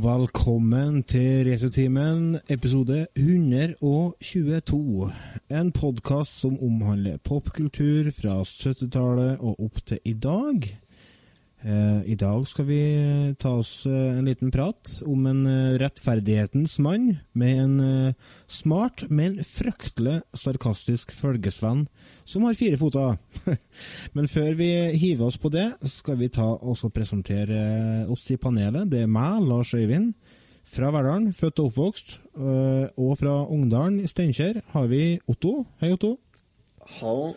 velkommen til Retrotimen, episode 122. En podkast som omhandler popkultur fra 70-tallet og opp til i dag. Eh, I dag skal vi ta oss eh, en liten prat om en eh, rettferdighetens mann med en eh, smart, men fryktelig sarkastisk følgesvenn som har fire foter. men før vi hiver oss på det, skal vi ta oss og presentere eh, oss i panelet. Det er meg, Lars Øyvind. Fra Verdalen, født og oppvokst. eh, Og fra Ungdalen i Steinkjer har vi Otto. Hei, Otto. Han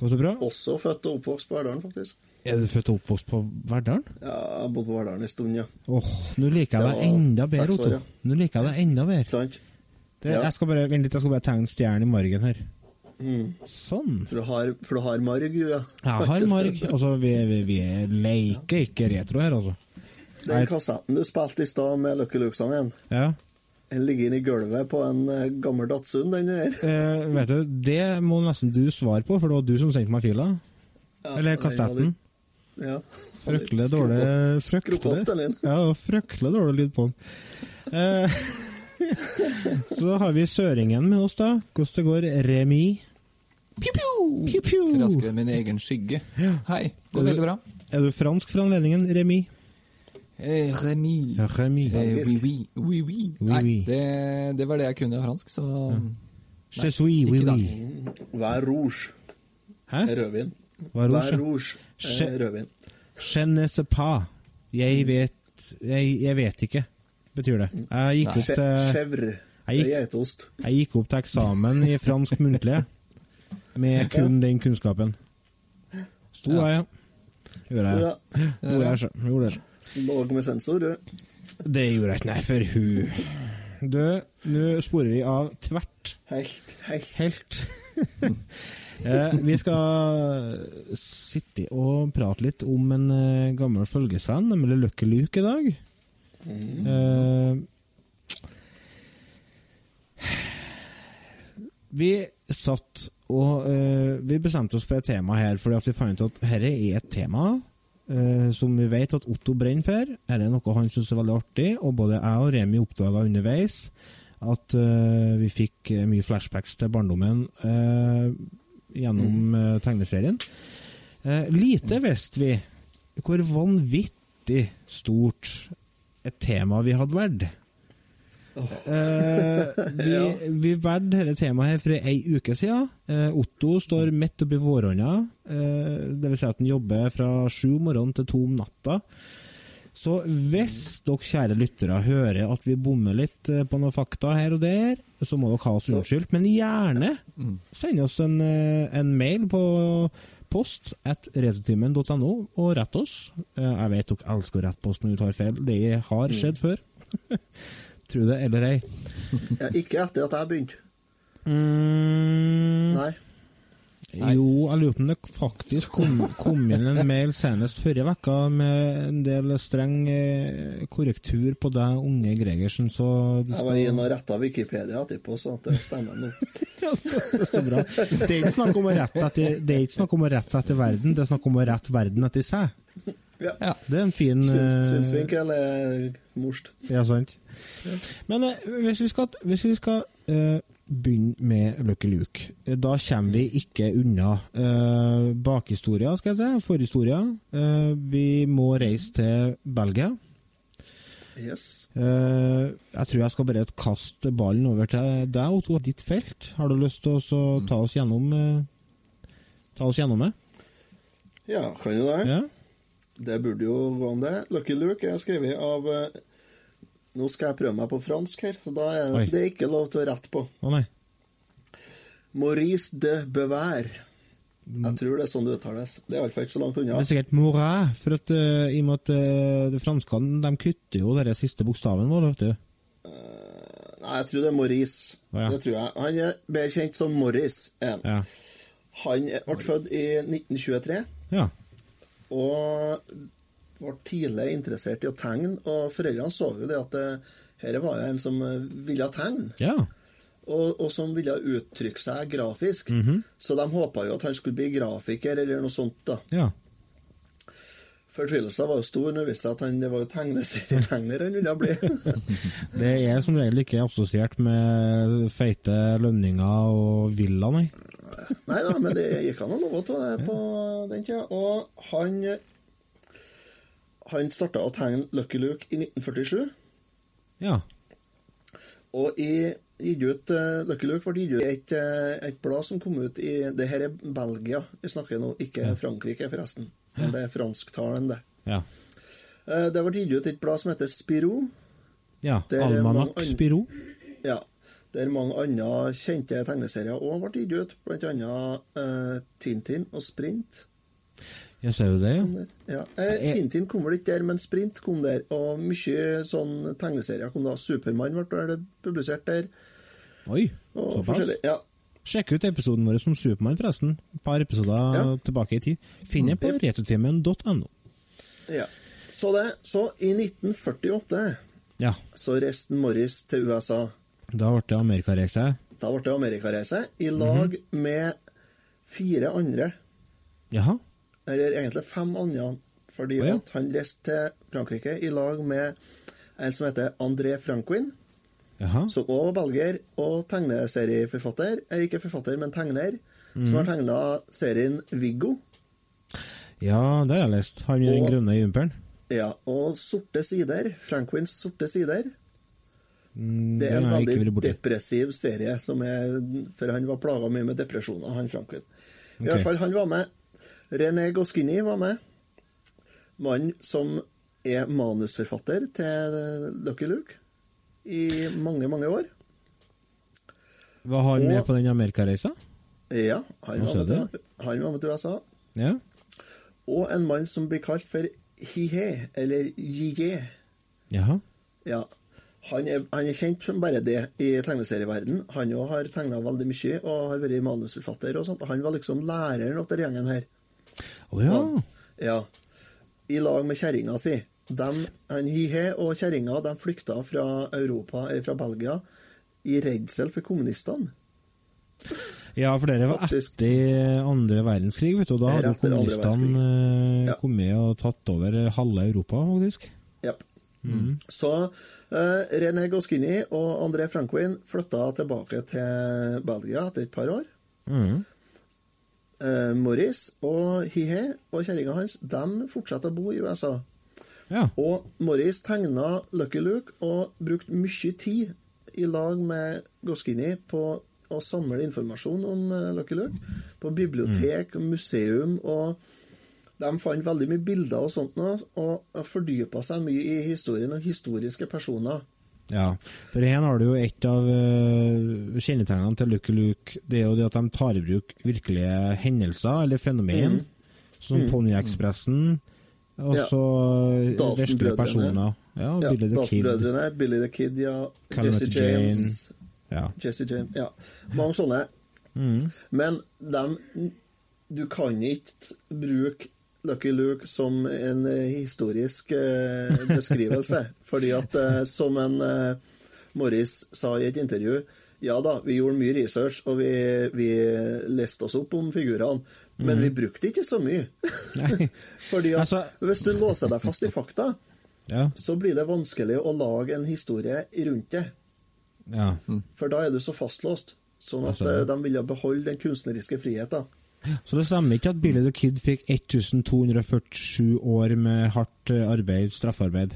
Går det bra? også født og oppvokst på Verdalen, faktisk. Er du født og oppvokst på Verdalen? Ja, jeg har bodd på Verdalen en stund, ja. Åh, nå liker jeg deg enda bedre, Otto. Nå liker jeg deg enda bedre. Sant? Det, Ja. Jeg skal bare, vent litt, jeg skal bare tegne stjernen i margen her. Mm. Sånn. For du har, for du har marg, du, ja. Jeg har marg. Altså, vi, vi, vi leker ikke retro her, altså. Den kassetten du spilte i stad med Lucky Luke-sangen, Ja. den ligger inne i gulvet på en eh, gammel Datsun, den der. Eh, vet du, det må nesten du svare på, for det var du som sendte meg fila. Ja, Eller kassetten. Ja. Fryktelig dårlig Fryktelig. Ja, fryktelig dårlig lyd på den. Eh, så har vi søringen med oss, da. Hvordan det går, Remi? Piu-piu Raskere enn min egen skygge. Hei, det går veldig bra. Er du fransk for anledningen, Remi? Eh, Remi. Remi. Eh, oui, oui, oui, oui. Oui, Nei, det, det var det jeg kunne av fransk, så Je suis, oui, oui. Vær rouge Hæ? rødvin. Vær rouge er rødvin. Je ne sais pas. Jeg vet Jeg, jeg vet ikke, betyr det. Jeg gikk opp til, Chèvre. Jeg gikk- jeg gikk opp til eksamen i fransk muntlig med kun den kunnskapen. Sto jeg, ja. Gjorde jeg. Gjorde jeg, så- gjorde jeg. låg med sensor, du. Det gjorde jeg ikke, nei, for hun Du, nå sporer vi av tvert. Helt, helt. Helt. eh, vi skal sitte og prate litt om en eh, gammel følgesvenn, nemlig Lucky Luke, i dag. Eh, vi satt og eh, Vi bestemte oss for et tema her, fordi vi fant ut at dette er et tema eh, som vi vet at Otto brenner for. Dette er noe han syns er veldig artig, og både jeg og Remi oppdaga underveis at eh, vi fikk mye flashbacks til barndommen eh, gjennom mm. tegneserien. Eh, lite visste vi hvor vanvittig stort et tema vi hadde valgt. Eh, vi Ja. vi valgte dette temaet her for ei uke siden. Eh, Otto står midt oppi våronna. Eh, vil si at han jobber fra sju om morgenen til to om natta. Så hvis dere kjære lyttere hører at vi bommer litt eh, på noen fakta her og der, så må dere ha oss unnskyldt. Men gjerne send oss en, eh, en mail på post at retrotimen.no og rett oss. Eh, Jeg vet dere elsker å rette post når vi tar feil. Det har skjedd før. Tro det eller ei. Ikke etter at jeg begynte. Mm, Nei. Nei. jo, jeg lurer på om det faktisk kom, kom inn en mail senest forrige uke med en del streng eh, korrektur på deg, unge Gregersen, så du Jeg var inne og retta Wikipedia etterpå, så at det stemmer nå. Det er så bra. Det er ikke snakk om å rette etter, det er ikke snakk om å rette seg etter verden, det er snakk om å rette verden etter seg. Ja. Ja. Det er en fin eh, Synsvinkel er morst. Ja, sant. Men eh, hvis vi skal, hvis vi skal eh, begynne med Lucky Luke, da kommer vi ikke unna eh, bakhistoria, skal jeg si, forhistoria. Eh, vi må reise til Belgia. Yes. Eh, jeg tror jeg skal bare kaste ballen over til deg, Otto. Ditt felt. Har du lyst til å ta oss gjennom eh, Ta oss gjennom det? Ja, kan jo det. Ja? Det burde jo gå an, det. Lucky Luke er skrevet av eh, Nå skal jeg prøve meg på fransk her, så da er Oi. det ikke lov til å rette på. Å nei. Maurice de Bever. Jeg tror det er sånn det uttales. Det er iallfall ikke så langt unna. Det er sikkert Morin, for at, uh, i og med at uh, de franskene de kutter jo den siste bokstaven vår. Vet du. Nei, jeg tror det er Maurice. Å, ja. Det tror jeg. Han er bedre kjent som Morris. Ja. Han ble født i 1923 ja. og ble tidlig interessert i å tegne. Og foreldrene så jo det at det, her var jo en som eh, ville tegne. ja. og, og som ville uttrykke seg grafisk. Så de håpa jo at han skulle bli grafiker eller noe sånt. da. Ja. Fortvilelsen var jo stor når det viste seg at han, det var jo tegneserietegner han ville bli. Det er som regel ikke assosiert med feite lønninger og villa, nei. Nei da, men det gikk han å love av på den tida. Og han Han starta å tegne Lucky Luke i 1947. Ja. Og i gitt ut uh, Lucky Luke ble gitt ut et, eh, et blad som kom ut i Det her er Belgia vi snakker nå, ikke Frankrike, forresten. Men det er fransktalende. Ja. Uh, det ble gitt ut et blad som heter Spiro. ja. Det er Almanak Spiro. Ja. Der mange andre kjente tegneserier òg ble gitt ut, annet uh, Tintin og Sprint. Ja, ser du det, ja? Ja. Eh, Jeg- Tintin kom vel ikke der, men Sprint kom der. Og mye sånn tegneserier kom da. Supermann ble det publisert der. Oi, såpass. Ja. Sjekk ut episoden vår som Supermann, forresten. Et par episoder Ja. tilbake i tid. Finn det på retotimen.no. ja. Så det. Så i 1948 Ja, så reiste Morris til USA. da ble det amerikareise. Da ble det amerikareise i lag med fire andre, Jaha. Eller egentlig fem andre, fordi oh, ja. han reiste til Frankrike i lag med en som heter André Franquin, Aha. som også var belgier og tegneserieforfatter, ikke forfatter, men tegner, som har tegna serien Viggo. Ja, det har jeg lest. Han i den grønne jumperen. Ja, og Sorte sider, Franquins Sorte sider. Mm, Det er en veldig depressiv serie, som er, for han var plaga mye med depresjoner, han Franklin. I okay. hvert fall, han var med. René Goscinny var med. Mann som er manusforfatter til Lucky Luke i mange, mange år. Var han Og- med på den amerikareisa? Ja, han var, med han var med til USA. Ja. Og en mann som blir kalt for Hihe, eller Jije. Jaha. Ja. Han er, han er kjent som bare det i tegneserieverden. Han òg har tegna veldig mye og har vært manusforfatter og sånt. Han var liksom læreren av denne gjengen her. Å ja. Ja. I lag med kjerringa si. De, Hihe og kjerringa de flykta fra Europa, eller fra Belgia i redsel for kommunistene. Ja, for dere var etter andre verdenskrig, vet du. Da hadde kommunistene eh, Ja. kommet og tatt over halve Europa, faktisk. Japp. Så uh, René Goscinny og André Franquin flytta tilbake til Belgia etter et par år. Mhm. Eh, Morris og Hihe og kjerringa hans de fortsetter å bo i USA. Ja. Og Morris tegna Lucky Luke og brukte mye tid i lag med Goskini på å samle informasjon om eh, Lucky Luke. På bibliotek, museum og De fant veldig mye bilder og sånt nå, og fordypa seg mye i historien og historiske personer. Ja, for her har du jo et av uh, kjennetegnene til Lucky Luke. Det er jo det at de tar i bruk virkelige hendelser eller fenomen, Mm. som Ponniekspressen, og Ja. så Dalton-brødrene. personer. Ja, Ja, Billy the Kid. Billy the Kid, ja. Jesse James. Ja. Jesse James, ja. Mange sånne. Mm. Men dem Du kan ikke bruke Lucky Luke som en eh, historisk eh, beskrivelse. fordi at, eh, som en Morris sa i et intervju Ja da, vi gjorde mye research, og vi, vi leste oss opp om figurene, men vi brukte ikke så mye. Fordi at Altså- hvis du låser deg fast i fakta, Ja. så blir det vanskelig å lage en historie rundt det. ja. For da er du så fastlåst. Sånn at Altså, de ville beholde den kunstneriske friheten. Så det stemmer ikke at Billy the Kid fikk 1247 år med hardt eh, arbeid, straffarbeid?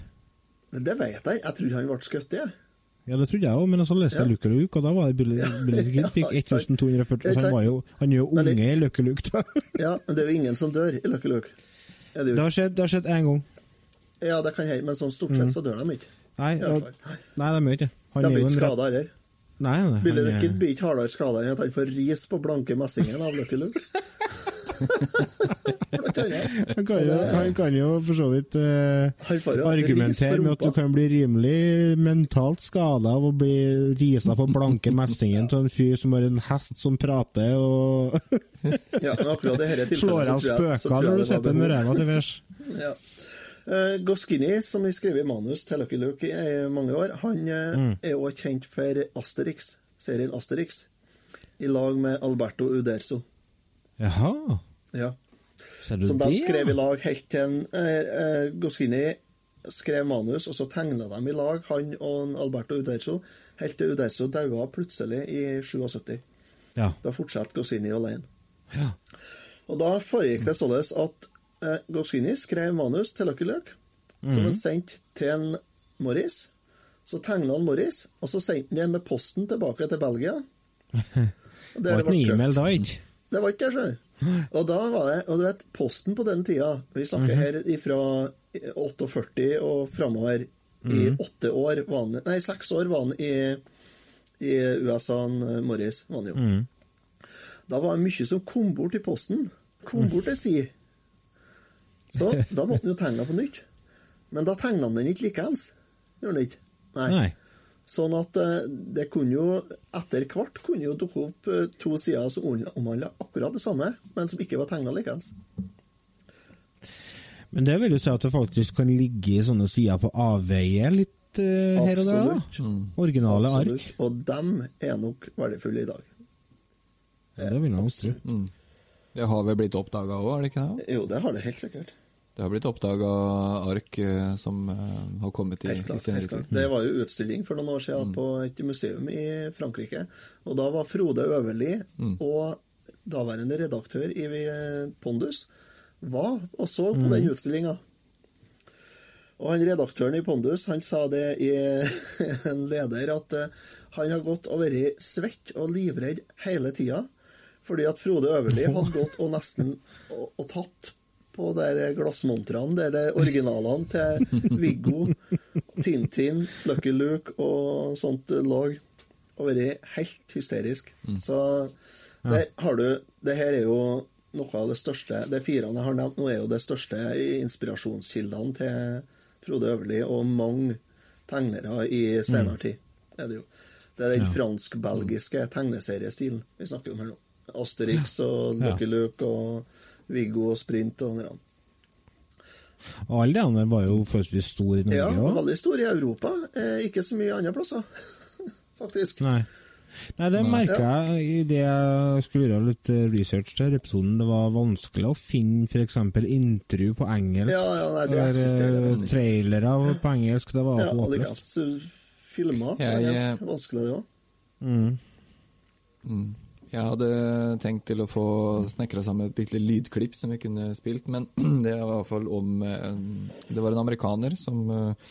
Men det vet jeg. Jeg trodde han ble skutt, jeg. Ja, det trodde jeg òg, men så leste jeg Ja. Lucky Luke, og da var det Billy, Billy the Kid fikk ikke sant. 1240 Ikke så han, var jo, han er jo det- unge i Lucky Luke, da. Ja, men det er jo ingen som dør i Lucky Luke. Er det Det har skjedd det har skjedd én gang. Ja, det kan hende, men sånn stort sett så dør de ikke. Nei, nei de gjør ikke det. De blir ikke skada heller. Nei, nei, Billy the Kid blir ikke hardere skada enn at han får ris på blanke messingen av Lucky Luke. Han kan, jo, han kan jo for så vidt jo argumentere med at du kan bli rimelig mentalt skada av å bli risa på blanke messingen til en fyr som har en hest som prater og Ja, slår av spøker når du setter med ræva til værs. Ja. Uh, Goscinny, som har skrevet manus til Lucky Luke i mange år, han mm. er også kjent for Asterix, serien Asterix, i lag med Alberto Uderzo. Jaha. Ja. Som de skrev i lag helt til eh, eh, skrev manus, og så tegna de i lag, han og Alberto Uderzo, helt til Uderzo daua plutselig i 77. Ja. Da fortsatte Goskini alene. ja. Og da foregikk det således at eh, Goscini skrev manus til Lucky Luke, som han sendte til en Morris. Så tegna han Morris, og så sendte han det med posten tilbake til Belgia. Det var ikke noe e-mail da, ikke? Det var ikke det, skjønner. Og da var det, og du vet, posten på den tida Vi snakker her ifra 48 og framover. I åtte år han Nei, seks år var han i, i USA, eh, Morris. Var han jo. Da var det mye som kom bort i posten. Kom bort til si. Så da måtte han jo tegne på nytt. Men da tegna han den ikke likeens. Gjorde han ikke? Nei. Sånn at eh, det kunne jo etter hvert kunne jo dukke opp eh, to sider som omhandla akkurat det samme, men som ikke var tegna likeens. Men det vil jo si at det faktisk kan ligge i sånne sider på avveie litt uh, her og der? da? Absolutt. Originale Absolutt. ark? Og dem er nok verdifulle i dag. Ja, det vil jeg også tro. Mm. Det har vel blitt oppdaga òg, er det ikke det? Jo, det har det helt sikkert. Det har blitt oppdaga ark eh, som eh, har kommet i, Helt i senere tid. Det var jo utstilling for noen år siden på et museum i Frankrike. Og da var Frode Øverli og daværende redaktør i eh, Pondus var og så på den utstillinga. Og han redaktøren i Pondus han sa det i en leder at han har gått og vært svett og livredd hele tida. Fordi at Frode Øverli hadde gått og nesten og, og tatt på der glassmontrene, der det er originalene til Viggo, Tintin, Lucky Luke og sånt lag, og vært helt hysterisk. Så der har du Det her er jo noe av det største De firene jeg har nevnt nå, er jo det største inspirasjonskildene til Frode Øverli og mange tegnere i senere tid. Er det, jo. det er den fransk-belgiske tegneseriestilen vi snakker om her nå. Asterix og Ja. Lucky Luke og Viggo og Sprint og sånn. Og alle de andre var jo forholdsvis store i Norge Ja, òg. veldig stor i Europa. Eh, ikke så mye andre plasser, faktisk. Nei. Nei, det merka jeg i det jeg skulle gjøre litt eh, research til episoden. Det var vanskelig å finne f.eks. intervju på engelsk. Ja, ja, nei, det eller, eh, trailere på engelsk. Det var Ja, håpløst. Filmer. Er vanskelig, det òg. Mm. Mm. Jeg hadde tenkt til å få snekra sammen et lite lydklipp som vi kunne spilt, men det var i hvert fall om eh, Det var en amerikaner som eh,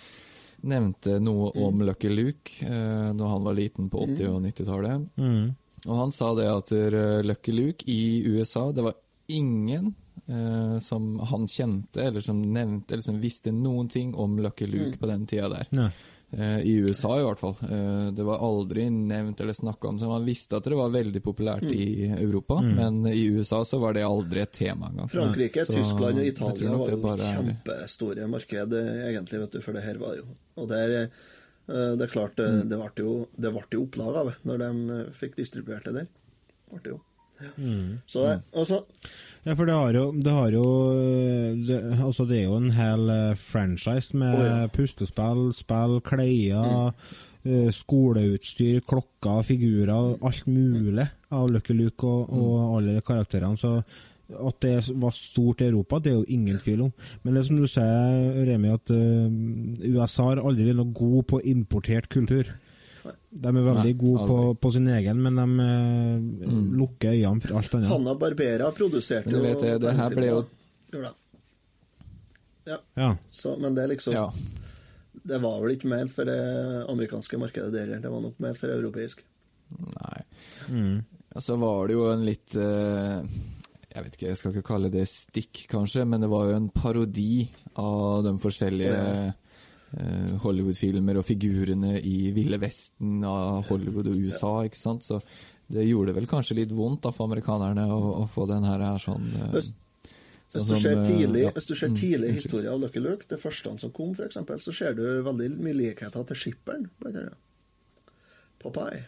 nevnte noe om Lucky Luke eh, da han var liten på 80- og 90-tallet. Mm. Og han sa det at eh, Lucky Luke i USA Det var ingen eh, som han kjente, eller som nevnte, eller som visste noen ting om Lucky Luke på den tida der. Nei. Eh, I USA i hvert fall. Eh, Det var aldri nevnt eller snakka om, så man visste at det var veldig populært i Europa, men i USA så var det aldri et tema engang. Frankrike, Så Tyskland og Italia var jo bare kjempestore marked, eh, egentlig, vet du, for det her var jo Og der, eh, det er klart, Mm. det ble jo, det ble jo opplag av det når de fikk distribuert det der. Det ble det jo. Mm. Så, eh, altså, Ja, for det har jo, det har jo det, Altså, det er jo en hel eh, franchise med oh, ja. pustespill, spill, klær, mm. skoleutstyr, klokker, figurer, alt mulig av Lucky Luke og, og alle karakterene. Så at det var stort i Europa, det er jo ingen tvil om. Men det er som du sier, Remi, at eh, USA har aldri vært noe god på importert kultur. De er veldig Nei, gode på, på sin egen, men de mm. lukker øynene for alt annet. Hanna Barbera produserte jo det, det her ble jo- Ja, Ja. så, men det er liksom Ja. Det var vel ikke ment for det amerikanske markedet der, det var nok ment for europeisk. Nei. Mm. Ja, så var det jo en litt eh, Jeg vet ikke, jeg skal ikke kalle det stikk, kanskje, men det var jo en parodi av de forskjellige eh, Hollywood-filmer og figurene i Ville Vesten av Hollywood og USA, ikke sant. Så det gjorde vel kanskje litt vondt da for amerikanerne å, å få den her, her sånn eh, Hvis, sånn hvis, du ser eh, tidlig, ja. hvis du ser Mm, tidlig historie av Lucky Luke, det første han som kom, for eksempel, så ser du veldig mye likheter til skipperen. Popeye.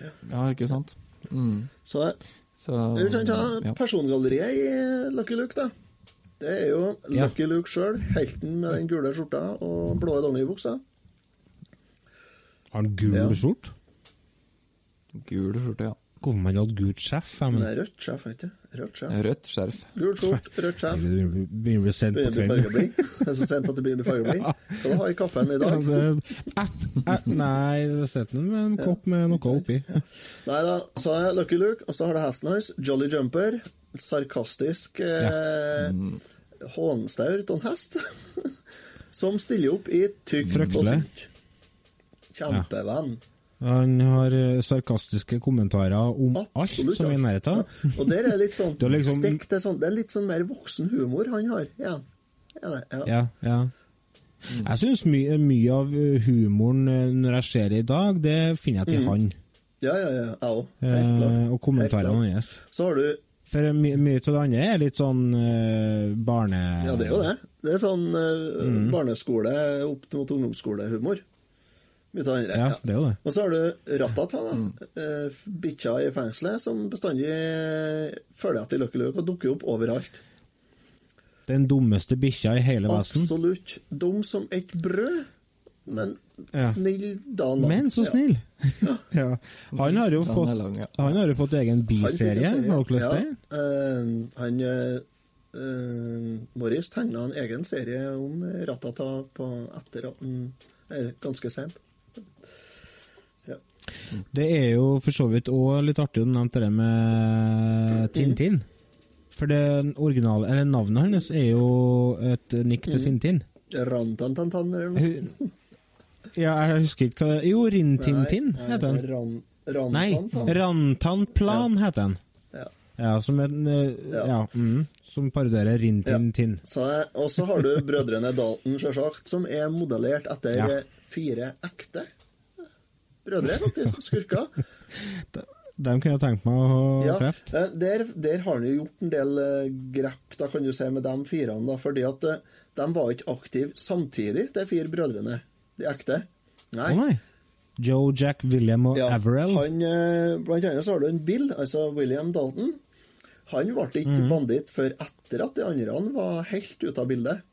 Ja, ikke sant. Mm. Så Så du kan ta ja. persongalleriet i Lucky Luke, da. Det er jo Ja. Lucky Luke sjøl, helten med den gule skjorta og blå dongeribuksa. Har han gul Ja. skjort? Gul skjorte, ja. hvorfor man hadde gult skjerf? Men, Nei, rødt skjerf, ikke Rødt sjef. Rødt skjerf. Gul skjort, rødt skjerf. begynner å bli sent på kvelden. Det er så sent at det begynner å bli fargeblind. Hva du har i kaffen i dag? Nei, det sitter med en kopp med noe oppi. Nei da, så har jeg Lucky Luke, og så har du hesten hans, Jolly Jumper. Sarkastisk eh, hånstaur av en hest. Som stiller opp i tykt og tynt. Kjempevenn. Han har eh, sarkastiske kommentarer om Absolutt. alt som er i nærheten. Ja. Og der er litt sånn, Det er liksom- stikk til sånn Det er litt sånn mer voksen humor han har Ja, ja. Ja. Ja, Mm. Jeg syns mye, mye av humoren eh, når jeg ser det i dag, det finner jeg til han. ja, ja, ja. Jeg òg. Helt klart. Eh, og kommentarene hans. Så har du For my, mye av det andre er litt sånn uh, barne... Ja, det er jo det. Det er sånn uh, Mm. barneskole opp mot ungdomsskolehumor. Mye av det andre. Ja, det er jo det. Og så har du Ratata, da. uh, bikkja i fengselet som bestandig føler følger etter Lucky Luke og dukker opp overalt. Den dummeste bikkja i hele Vesten. Absolutt. Dum som et brød, men Ja. snill Dan lang. Men så snill! ja. Han har jo fått lang, ja. Han har jo fått egen biserie. Har dere lest eh, han eh, eh, Morris tegna en egen serie om Ratata på etter at han er ganske sent. Det er jo for så vidt òg litt artig å nevne det med Tintin. For det originale, eller navnet hans er jo et nikk til Tintin. Rantantantan eller noe sånt. Ja, jeg husker ikke hva det Jo, Rintintin heter den. Ran, Nei, Rantanplan ja. heter den. Ja. Ja, som en eh, Ja. Ja, mm, som parodierer Rintintin. Ja. og så har du brødrene Dalton, sjølsagt, som er modellert etter fire ekte brødre, faktisk. Skurker. Dem kunne jeg tenkt meg å Ja, treffe. eh, der, der har han jo gjort en del eh, grep, da kan du si, med de firene, da, fordi at de var ikke aktive samtidig, de fire brødrene. De ekte. Nei. Oh, nei. Joe, Jack, William og Ja, Averell. Han, eh, blant annet så har du en Bill, altså William Dalton. Han ble ikke mm. banditt før etter at de andre var helt ute av bildet.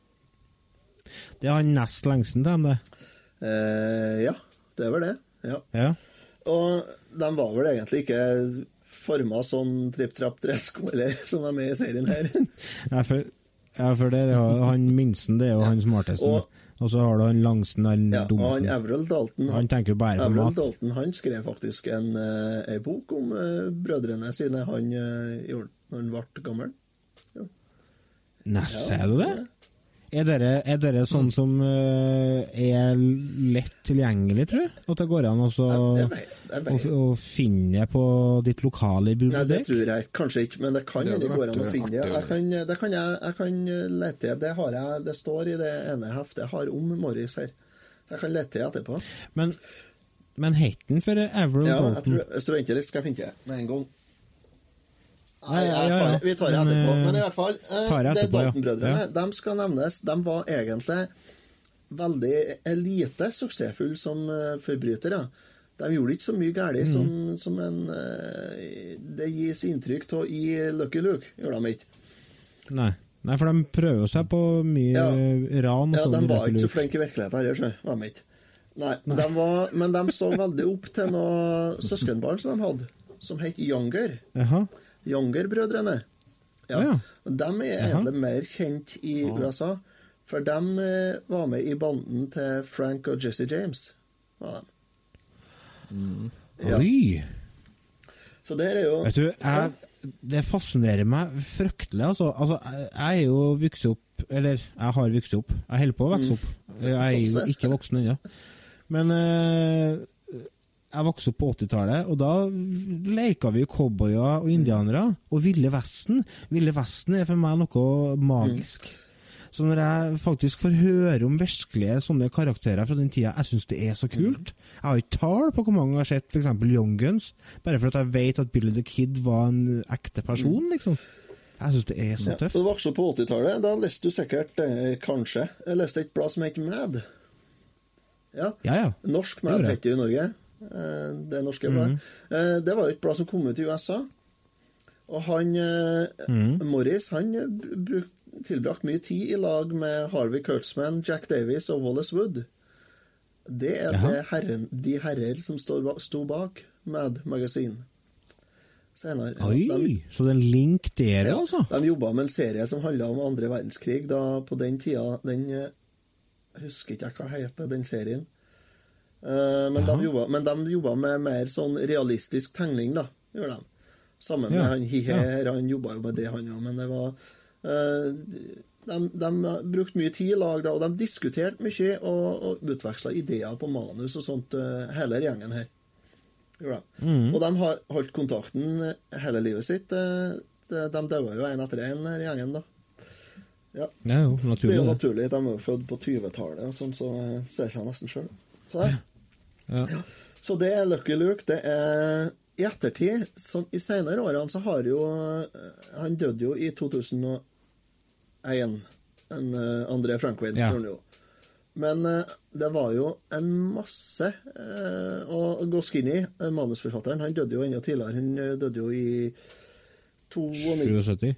Det er han nest lengsten til dem, det. Eh, ja, det er vel det. Ja. Ja. Og de var vel egentlig ikke forma sånn tripp-trapp-tresko, eller som de er i serien her. Ja, for, ja, for det er han minsten, det er jo han smartesten. Og- Og, så har du han Langsen, han Ja, og han. Avril Dalton Han tenker jo bare på Avril mat. Dalton han skrev faktisk en, eh, en bok om uh, brødrene sine han uh, gjorde når han ble gammel. Nei, ser du det? Er dere, er dere sånn som uh, er lett tilgjengelig, tror du? At det går an å så- det finne på ditt lokale bibliotek? Nei, det tror jeg kanskje ikke, men det kan hende det går an å eh, finne det. Jeg kan, det kan jeg, jeg kan lete Det har jeg, det står i det ene heftet jeg har om Morris her. Jeg kan lete etterpå. Men, men het den for Avril Ja, jeg tror, hvis du venter litt, skal jeg finne det med en gang. Nei, jeg tar, vi tar det etterpå. eh, Men i hvert fall, eh, det det. Dalton-brødrene Ja. de skal nevnes. De var egentlig veldig elite suksessfulle som eh, forbrytere. De gjorde ikke så mye galt Mm. som, som en eh, Det gis inntrykk av i Lucky Luke, gjorde de ikke. Nei. Nei, for de prøver seg på mye Ja. ran. Ja, de var ikke så flinke i virkeligheten heller. Var de ikke. Nei, De var, men de så veldig opp til noen søskenbarn som de hadde, som het Younger. Jaha. Younger-brødrene. Ja. Ja. De er egentlig egentlig mer kjent i USA, for de eh, var med i banden til Frank og Jesse James. Var de. Ja. Oi! Så det er jo Vet du, jeg, det fascinerer meg fryktelig, altså. altså jeg, er jo vokst opp Eller, jeg har vokst opp. Jeg holder på å vokse opp. Jeg er jo ikke voksen ennå. Men eh, jeg vokste opp på 80-tallet, og da leka vi cowboyer og indianere. Og Ville Vesten Ville Vesten er for meg noe magisk. Så når jeg faktisk får høre om virkelige sånne karakterer fra den tida, jeg syns det er så kult. Jeg har ikke tall på hvor mange jeg har sett f.eks. Young Guns, bare for at jeg vet at Billy the Kid var en ekte person, liksom. Jeg syns det er så tøft. ja. Du vokste opp på 80-tallet. Da leste du sikkert, eh, kanskje Jeg leste et blad som het Mad. Ja. Ja, ja. Norsk Mad heter det i Norge. Eh, Det norske bladet. Mm. Det var jo et blad som kom ut i USA. Og han mm. Morris han bruk, tilbrakt mye tid i lag med Harvey Kurtzman, Jack Davies og Wallace Wood. Det er det herren, de herrer som står, sto bak Mad Magazine. senere. Oi, de- så det er en link der, ja, altså? De jobba med en serie som handla om andre verdenskrig. Da, på den tida den, husker ikke jeg hva heter den serien. Eh, men, de jobba, men de jobba med mer sånn realistisk tegning, da. Gjorde de. Sammen med Ja, han Hihe her, han jobba jo med det, han òg. Men det var eh, de, de brukte mye tid i lag, da, og de diskuterte mye og, og utveksla ideer på manus og sånt, eh, hele gjengen her. Gjorde de. Og de har holdt kontakten hele livet sitt. De daua jo én etter én, denne gjengen, da. Ja. Ja, jo, Det er jo naturlig. De er jo født på 20-tallet, sånn, så ser seg nesten sjøl. Så, der. Ja. så det er Lucky Luke. Det er i ettertid, sånn, i senere årene, så har jo eh, Han døde jo i 2001, en eh, André Franklin. Ja. jo. Men eh, det var jo en masse Og Goskini, manusforfatteren, han døde jo enda tidligere. Han eh, døde jo i 92 77?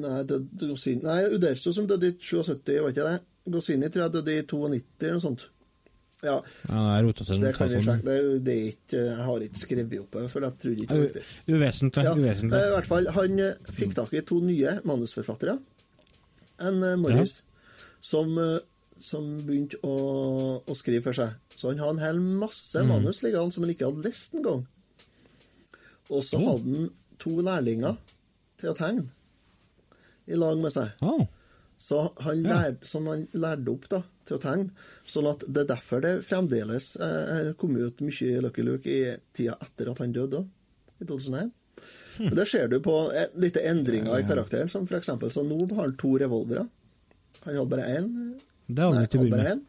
Nei, døde Gossini Nei, Uderzo som døde i 77, var ikke det? Gossini tror jeg døde i 92 eller noe sånt. Ja, Ja, rota seg det kan vi sånn. sjekke. Det det er ikke, jeg har ikke skrevet opp det, for jeg trodde ikke det var. Uvesentlig. Ja, uvesentlig. eh, I hvert fall, han eh, fikk tak i to nye manusforfattere. En Morris ja. som, eh, som begynte å, å skrive for seg. Så han har en hel masse Mm. manus liggende som han ikke hadde lest engang. Og så Oh. hadde han to lærlinger til å tegne i lag med seg. Oh. Så han, Ja. som han lærte opp da, til å tegne. Sånn at det er derfor det fremdeles eh, kom ut mye Lucky Luke i tida etter at han døde, da, i 2001. Hm. Det ser du på et, litt endringer i karakteren, som for eksempel så nå har han to revolvere. Han hadde bare én. det hadde han ikke begynt.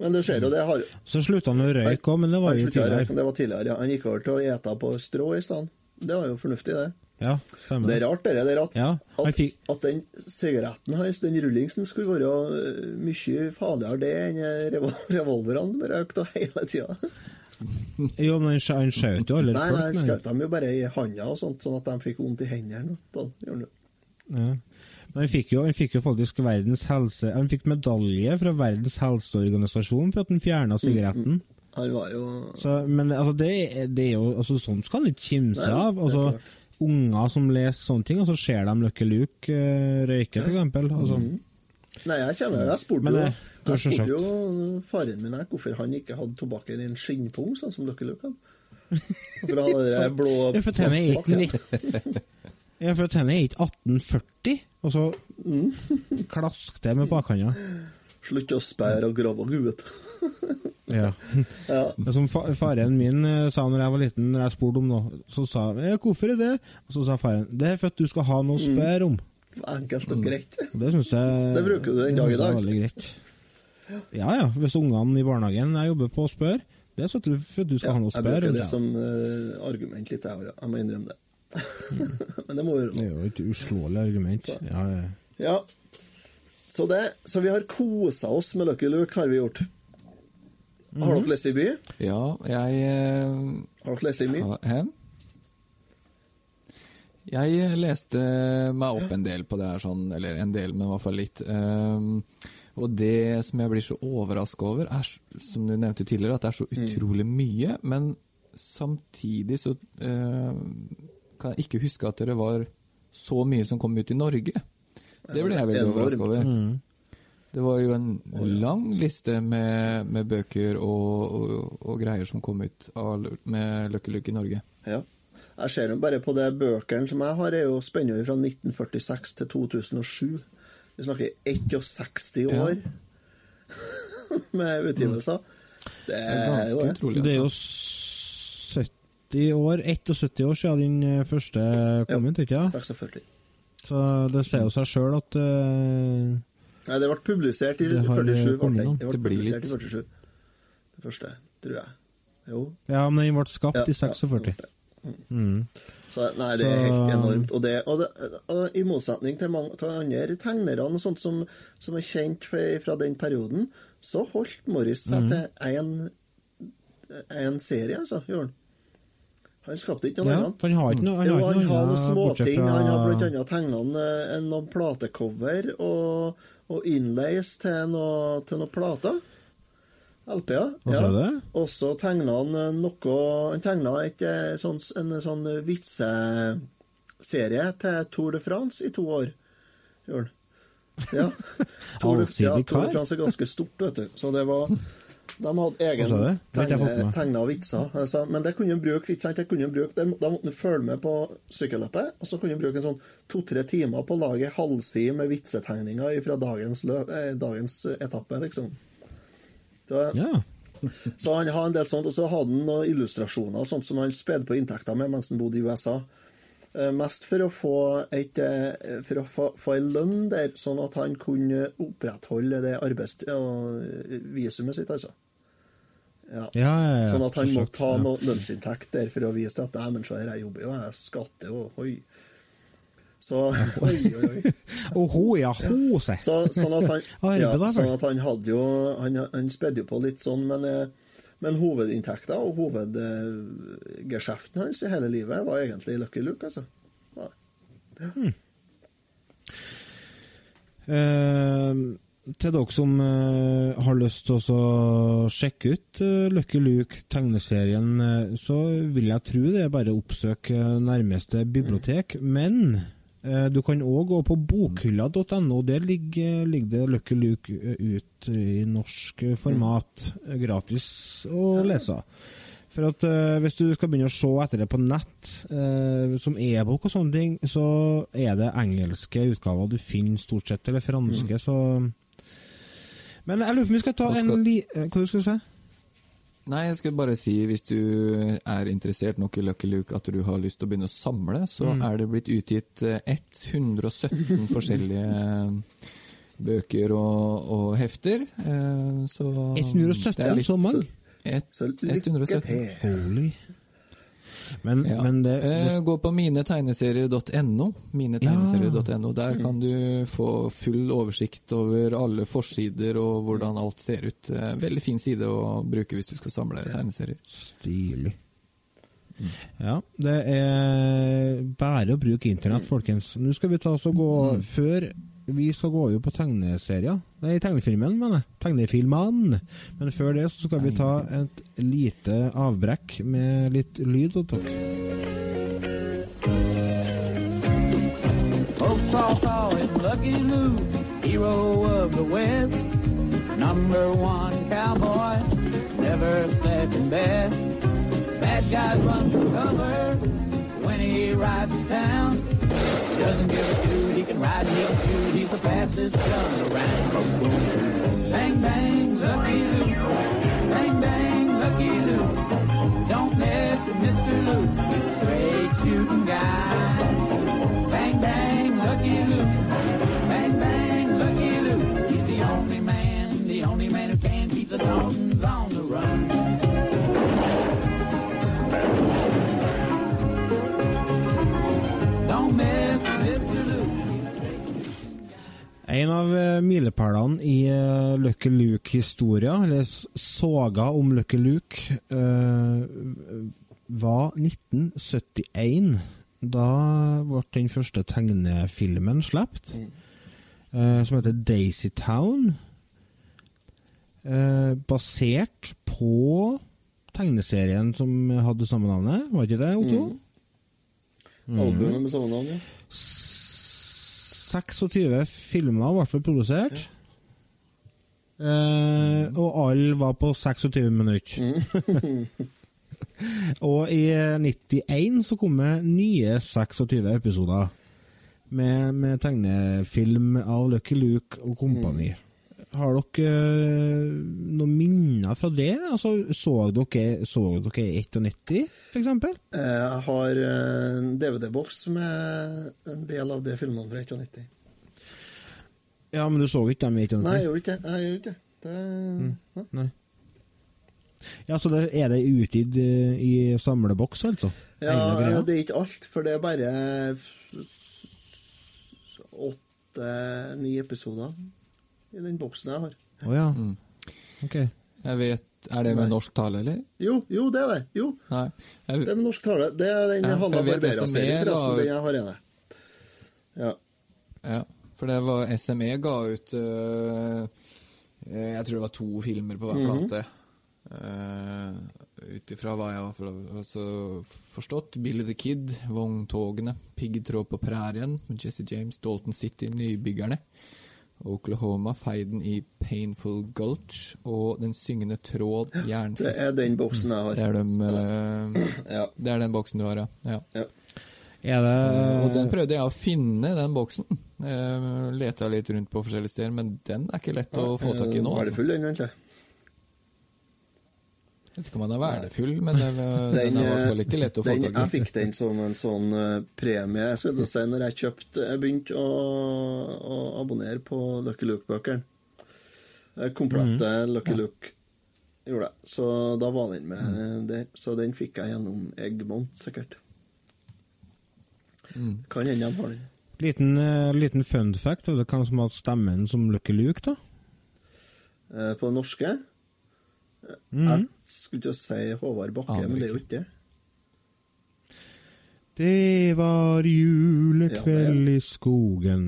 Men det ser jo, det har Så slutta han å røyke òg, men det var jo røyke, tidligere. Det var tidligere, ja. Han gikk over til å ete på strå i stedet. Det var jo fornuftig, det. Ja, stemmer. Det er rart, det. det er at, Ja, at, fikk- at den sigaretten hans, den rullingsen, skulle være øh, mye farligere det enn øh, revol- revolverne bare økte hele tida. Jo, men han skjø- skjøt jo alle Nei, nei, han skjøt dem jo bare i handa og sånt, sånn at de fikk vondt i hendene. Da. Ja. Men han fikk, jo, han fikk jo faktisk verdens helse... Han fikk medalje fra Verdens helseorganisasjon for at han fjerna sigaretten. Han var jo Så, men altså, det, det er jo altså, Sånt skal han ikke kimse av. Altså. Unger som leser sånne ting, og så ser de Lucky Luke uh, røyke, for eksempel. Altså, Nei, jeg kjenner Jeg spurte jo, jeg spurte jo faren min her hvorfor han ikke hadde tobakken i en skinnpung, sånn som Lucky Luke hadde. Hvorfor han hadde blå for. Ja, for tennene er ikke 1840, og så Mm. klask det med bakhånda. Slutt å sperre og grave huet. Ja. Ja. Som fa faren min eh, sa når jeg var liten, når jeg spurte om noe, så sa jeg 'hvorfor er det?' Og så sa faren 'det er for at du skal ha noe å spørre om'. Enkelt og greit. Mm. det syns jeg Det bruker du den dag i dag, veldig greit. Ja ja, hvis ungene i barnehagen jeg jobber på spør, det er så du, for at du skal Ja, ha noe å spørre om. jeg bruker det som uh, argument litt, jeg. Jeg må innrømme det. Men det må Det er jo et uslåelig argument. Ja, ja. Ja. Så, det, så vi har kosa oss med Lucky Luke, har vi gjort. Har Mhm. dere lest i by? Ja, jeg eh, Har dere lest i ha- Jeg leste meg opp en del på det her, sånn, eller en del, men i hvert fall litt. Um, og det som jeg blir så overraska over, er, som du nevnte tidligere, at det er så utrolig mye. Men samtidig så uh, kan jeg ikke huske at det var så mye som kom ut i Norge. Det ble jeg veldig overraska over. Mm. Det var jo en lang liste med, med bøker og, og, og greier som kom ut av, med Lucky Luke i Norge. Ja. Jeg ser jo bare på det bøkene som jeg har, er jo spennende fra 1946 til 2007. Vi snakker 61 Ja. år med utgivelser. Det Det er jo det. utrolig. Det er jo Altså. 70 år, 71 år siden den første kom ut, ikke sant? 46. Så det sier jo seg sjøl at uh, Nei, det ble publisert i Det 47. eh, kommet ble det. Det ble Det blir publisert i 47. Det første, tror jeg. Jo. Ja, men den ble skapt Ja, i 46. ja. Mm. Så, nei, det er helt enormt. Og, det, og, det, og i motsetning til mange til andre tegnere og sånt som, som er kjent fra, fra den perioden, så holdt Morris seg Mm. til én en serie, altså. Gjorde han. Han skapte ikke noe Ja, annet. han har ikke noe, han Jo, han har noe noen småting. fra Han har annet tegna noen, noen platecover og, og inlays til noen til noe plater. LP-er. Ja. Og så tegna han eh, noe Han tegna eh, sånn, en sånn vitseserie til Tour de France i to år. Gjorde han. Ja. Tour, ja, Tour de France er ganske stort, vet du. Så det var De hadde egen tegne, tegna vitser. Altså, men det kunne de bruke, ikke sant? Det kunne de, bruke, de, måtte følge med på sykkelløpet, og så kunne de bruke en sånn to-tre timer på å lage halvside med vitsetegninger fra dagens, løp, eh, dagens etappe, liksom. Så, Ja. så han har en del sånt, og så hadde han noen illustrasjoner og sånt som han spedde på inntekter med mens han bodde i USA. Eh, Mest for å få et eh, For å få, få en lønn der, sånn at han kunne opprettholde det arbeids... visumet sitt, altså. Ja. Ja, ja, ja, sånn at han må ta noe lønnsinntekt der for å vise til at nei, men så her, jeg jobber jo, jeg skatter jo, oi. Så Oi, oi, oi. Ja. Så, sånn, at han, ja, sånn at han hadde jo Han, han spedde jo på litt sånn, men, eh, men hovedinntekta og hovedgeskjeften hans i hele livet var egentlig Lucky Luke, altså. Ja. Eh, til dere som eh, har lyst til å sjekke ut eh, Lucky Luke-tegneserien, eh, så vil jeg tro det er bare å oppsøke nærmeste bibliotek. Men eh, du kan òg gå på bokhylla.no. Der ligger, ligger det Lucky Luke eh, ut i norsk eh, format. eh, Gratis å lese. For at uh, Hvis du skal begynne å se etter det på nett, uh, som e-bok og sånne ting, så er det engelske utgaver du finner stort sett, eller franske, så Men jeg lurer på om vi skal ta skal... en li... eh, Hva du skal si? Nei, jeg skal bare si, hvis du er interessert nok i Lucky Luke at du har lyst til å begynne å samle, så Mm. er det blitt utgitt eh, 117 forskjellige bøker og, og hefter. eh, Så det er 117, litt- så mange? Et, Så lykke 117. til. Holy. Men, Ja. men det, det... Gå på minetegneserier.no. Minetegneserier.no. Der kan du få full oversikt over alle forsider og hvordan alt ser ut. Eh, Veldig fin side å bruke hvis du skal samle tegneserier. Stilig. Ja, det er bare å bruke internett, folkens. Nå skal vi ta oss og gå Før vi skal gå over på tegneserier Nei, tegnefilmen, mener jeg. Tegnefilmene. Men før det så skal vi ta et lite avbrekk med litt lyd. Og takk. West. Number one cowboy, never second best. Bad guys run for cover when he rides to town. He doesn't give a shoot, he can ride, he can shoot, he's the fastest gun around. Boom, boom. Bang, bang, En av eh, milepælene i eh, Lucky Luke-historia, eller soga om Lucky Luke, eh, var 1971. Da ble den første tegnefilmen sluppet, eh, som heter Daisy Town. Basert på tegneserien som hadde samme navnet, var ikke det, Otto? Albumet med samme navn, ja. 26 filmer ble vel produsert. Eh, og alle var på 26 minutter. og i 91 så kom det nye 26 episoder med, med tegnefilm av Lucky Luke og kompani. Har dere eh, noen minner fra det? Altså, så dere, så dere 91, for eksempel? Eh, Jeg har en DVD-boks med en del av de filmene fra 91. Ja, men du så ikke dem i 91? Nei, jeg gjorde ikke det. Jeg gjorde ikke det. Mm. nei. Nei. Ja, så det, er det utgitt eh, i samleboks, altså? Ja, ja, det er ikke alt, for det er bare åtte-ni episoder i den boksen jeg har. Å ja. Mm. Ok. Jeg vet, Er det med norsk tale, eller? Jo, jo, det er det. Jo, Nei. Jeg, det er med norsk tale. Det er den Ja, Hanna Barbera-serien, forresten. ut- Den jeg har inne. Ja. Ja, for det var SME ga ut Eh, Jeg tror det var to filmer på hver Mhm. plate. Uh, Ut ifra hva jeg har altså, forstått. Billy the Kid, Vogntogene, Piggtråd på prærien Jesse James, Dalton City, Nybyggerne. Oklahoma, Feiden i Painful Gulch og Den syngende tråd, Det er den boksen jeg Det har. er, de, eh, Ja. det er den boksen du har, ja. ja. ja. Er det Og den prøvde jeg å finne, den boksen. Uh, Leta litt rundt på forskjellige steder, men den er ikke lett å få tak i nå. Altså. Verdifull, den, egentlig. Jeg vet ikke om den er verdifull, men den, den, den er i hvert fall ikke lett å få tak i. Jeg fikk den som en sånn eh, premie jeg skal si, når jeg kjøpte Jeg begynte å, å abonnere på Lucky Luke-bøkene. Eh, Komplette Lucky Luke gjorde jeg. Så da var den med der. Så den fikk jeg gjennom Eggmont, sikkert. Kan hende de har den. Liten, eh, liten fun fact. Vet du hvem som hadde stemmen som Lucky Luke, da? Eh, På det norske Mm. Mhm. Jeg skulle til å si Håvard Bakke, Aner men det er jo ikke. det. Det var julekveld i skogen.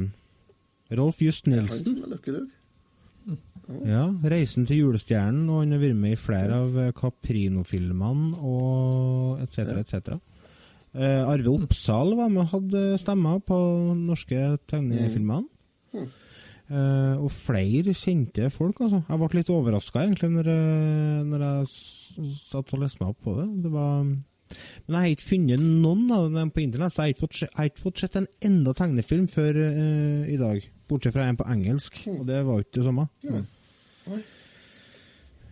Rolf Just Nilsen. Lucky Ja, 'Reisen til julestjernen', og han har vært med i flere av Caprino-filmene og etc., Ja. etc. Eh, Arve Oppsal var med og hadde stemmer på norske tegnefilmene. Mm. Eh, og flere kjente folk, altså. Jeg ble litt overraska, egentlig, når, jeg- når jeg satt og leste meg opp på det. det var... Men jeg har ikke funnet noen av dem på internett, så jeg har ikke fått, sett en enda tegnefilm før uh, i dag. Bortsett fra en på engelsk, og det var jo ikke det samme.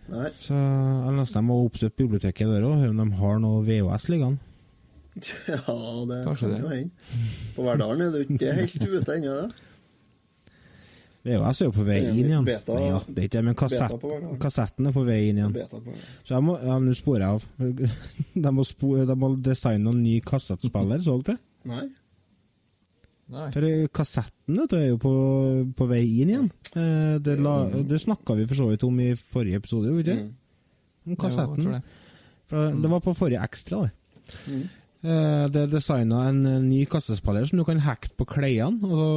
Nei. Så jeg nesten må oppsøke biblioteket der òg, høre om de har noe VHS liggende. Ja, det Kanskje kan jo hende. På Verdalen er du ikke helt ute ennå. VHS er jo på vei er inn igjen. beta- ja, det er ikke det, men kassett, beta kassetten er på vei inn igjen. Så jeg må, ja, nå sporer jeg av. De må, spo, de må designe en ny kassettspiller, så dere det? Nei. Nei. For eh, kassetten vet du, er jo på, på vei inn igjen. Eh, Det, la, det snakka vi for så vidt om i forrige episode, gjorde vi ikke? Om kassetten. Jo, det. For det var på forrige ekstra, det. Mm. Eh, Det er designa en eh, ny kassespiller som du kan hacke på klærne. Altså,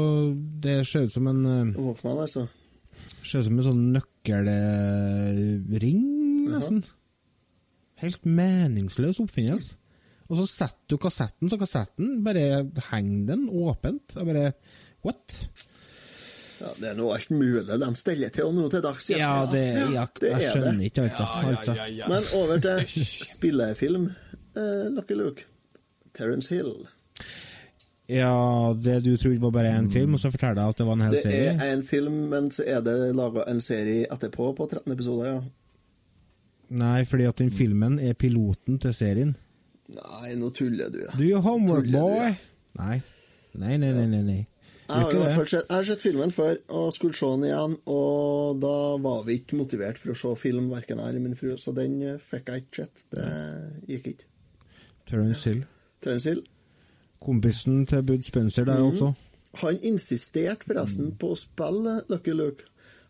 det ser ut som en Åpna, Walkman, altså. Ser ut som en sånn nøkkelring, nesten. Helt meningsløs oppfinnelse. Og så setter du kassetten, så kassetten bare henger den åpent. Jeg bare What? Ja, det er nå alt mulig de steller til nå til dags. Ja, det, ja, det jeg skjønner det. ikke, altså. altså. Men over til spillefilm. Eh, Lucky Luke. Terence Hill. Ja, det du trodde var bare én film, og så forteller jeg at det var en hel Det serie? er en film, men så er det laga en serie etterpå på 13 episoder, ja. Nei, fordi at den filmen er piloten til serien. Nei, nå tuller du. Du er homework, boy! Nei. Nei, nei, nei, nei. nei. Jeg har, det. sett, jeg har sett filmen før og skulle se den igjen, og da var vi ikke motivert for å se film, verken jeg eller min fru, så den eh, fikk jeg ikke sett. Det gikk ikke. Terence Hill. Terence Hill. Kompisen til Bud Spencer der mm. også. Han insisterte forresten på å spille Lucky Luke.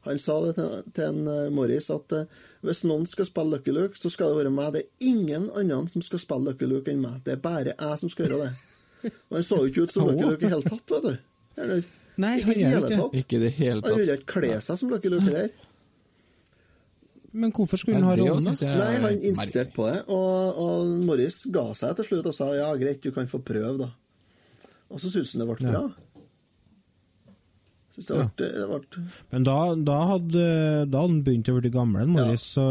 Han sa det til, til en eh, Morris at eh, hvis noen skal spille Lucky Luke, så skal det være meg. Det er ingen annen som skal spille Lucky Luke enn meg. Det er bare jeg som skal gjøre det. Og han så jo ikke ut som Lucky Luke i hele tatt, vet du. Eller, Nei, ikke i det hele tatt. Ikke det hele Han ville ikke kle seg som Lucky Luke heller. Men hvorfor skulle han ha Nei, det rollen, synes da? er Nei, han insisterte på det, og, og Morris ga seg til slutt og sa ja, greit, du kan få prøve, da. Og så syntes han det ble bra. Det Ja. ble, det ble Men da, da, hadde, da hadde han begynt å bli gammel, Morris, så,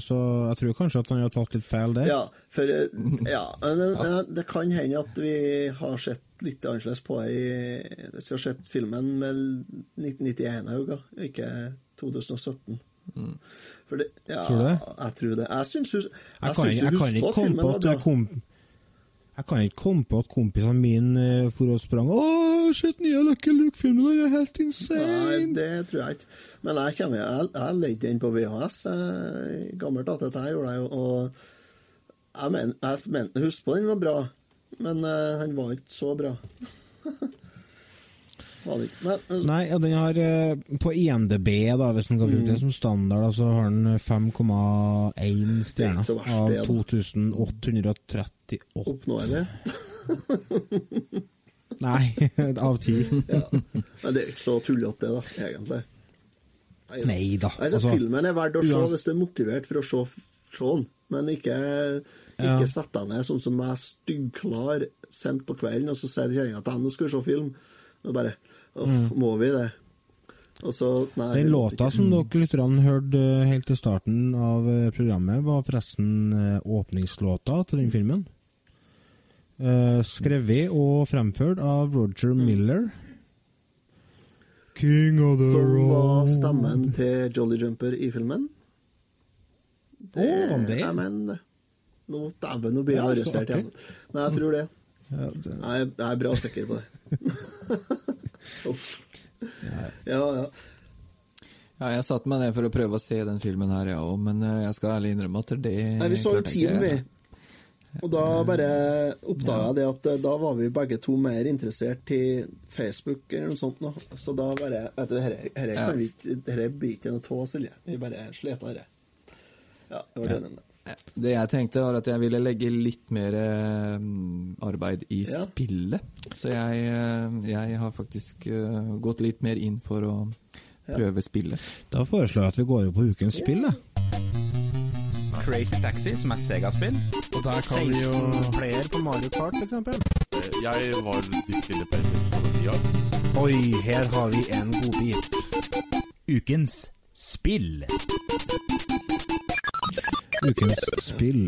så jeg tror kanskje at han har tatt litt feil der. Ja, for ja, det, det- kan hende at vi har sett litt annerledes på det i Hvis vi har sett filmen med 1991-øyne, ikke 2017. Det, ja, Tror du det? Jeg tror det. Jeg syns hun Jeg Jeg kan, jeg kan ikke komme på at jeg kom jeg kan ikke komme på at kompisene mine eh, for og sprang Å, shit, nye Lucky Luke-filmen, den er helt insane! Nei, det tror jeg ikke. Men jeg kommer, jeg, jeg leide den på VHS. eh, i Gammelt at dette gjorde jeg jo. Og jeg mente jeg men, husk på den var bra, men uh, han var ikke så bra. var det ikke. Men, eh, Nei, ja, den har eh, På INDB, da, hvis man kan bruke det som standard, så har den 5,1 stjerner av 2838. oppnår det. Nei, av ti. Ja. Men det er ikke så tullete, da, egentlig. Nei da. Altså, Altså, filmen er verdt å se hvis du er motivert for å se, se den, men ikke, Ja. ikke sett deg ned sånn som jeg er styggklar sent på kvelden, og så sier kjerringa at nå skal vi se film. Og bare Uff, må vi det? Så Nei. Mm. Den låta som dere lytterne hørte eh, helt til starten av eh, programmet, var forresten eh, åpningslåta til den filmen. Skrevet og fremført av Roger Miller. King of the Som var stemmen til Jolly Jumper i filmen. Å, var det? Men det. Nå, dæven, nå blir jeg arrestert igjen. Men jeg tror det. Jeg jeg er bra sikker på det. Ja, ja. Ja, jeg satte meg ned for å prøve å se den filmen her, jeg òg, men eh, jeg skal ærlig innrømme at det Nei, vi så jo team, vi. Og da bare oppdaga jeg det at eh, da var vi begge to mer interessert i Facebook eller noe sånt. nå. Så da bare Vet du, dette Ja. blir ikke noe av, Silje. Vi bare sleta dette. Ja, det var det. den. Det jeg tenkte, var at jeg ville legge litt mer eh, arbeid i Ja. spillet. Så jeg, eh, jeg har faktisk eh, gått litt mer inn for å prøve spillet. Da foreslår jeg at vi går over på ukens spill. da. Crazy Taxi, som er Sega-spill. Og der kan vi jo player på Mario Kart, f.eks. Jeg var litt inne på det på den tida. Oi, her har vi en godbit. Ukens spill. Ukens spill.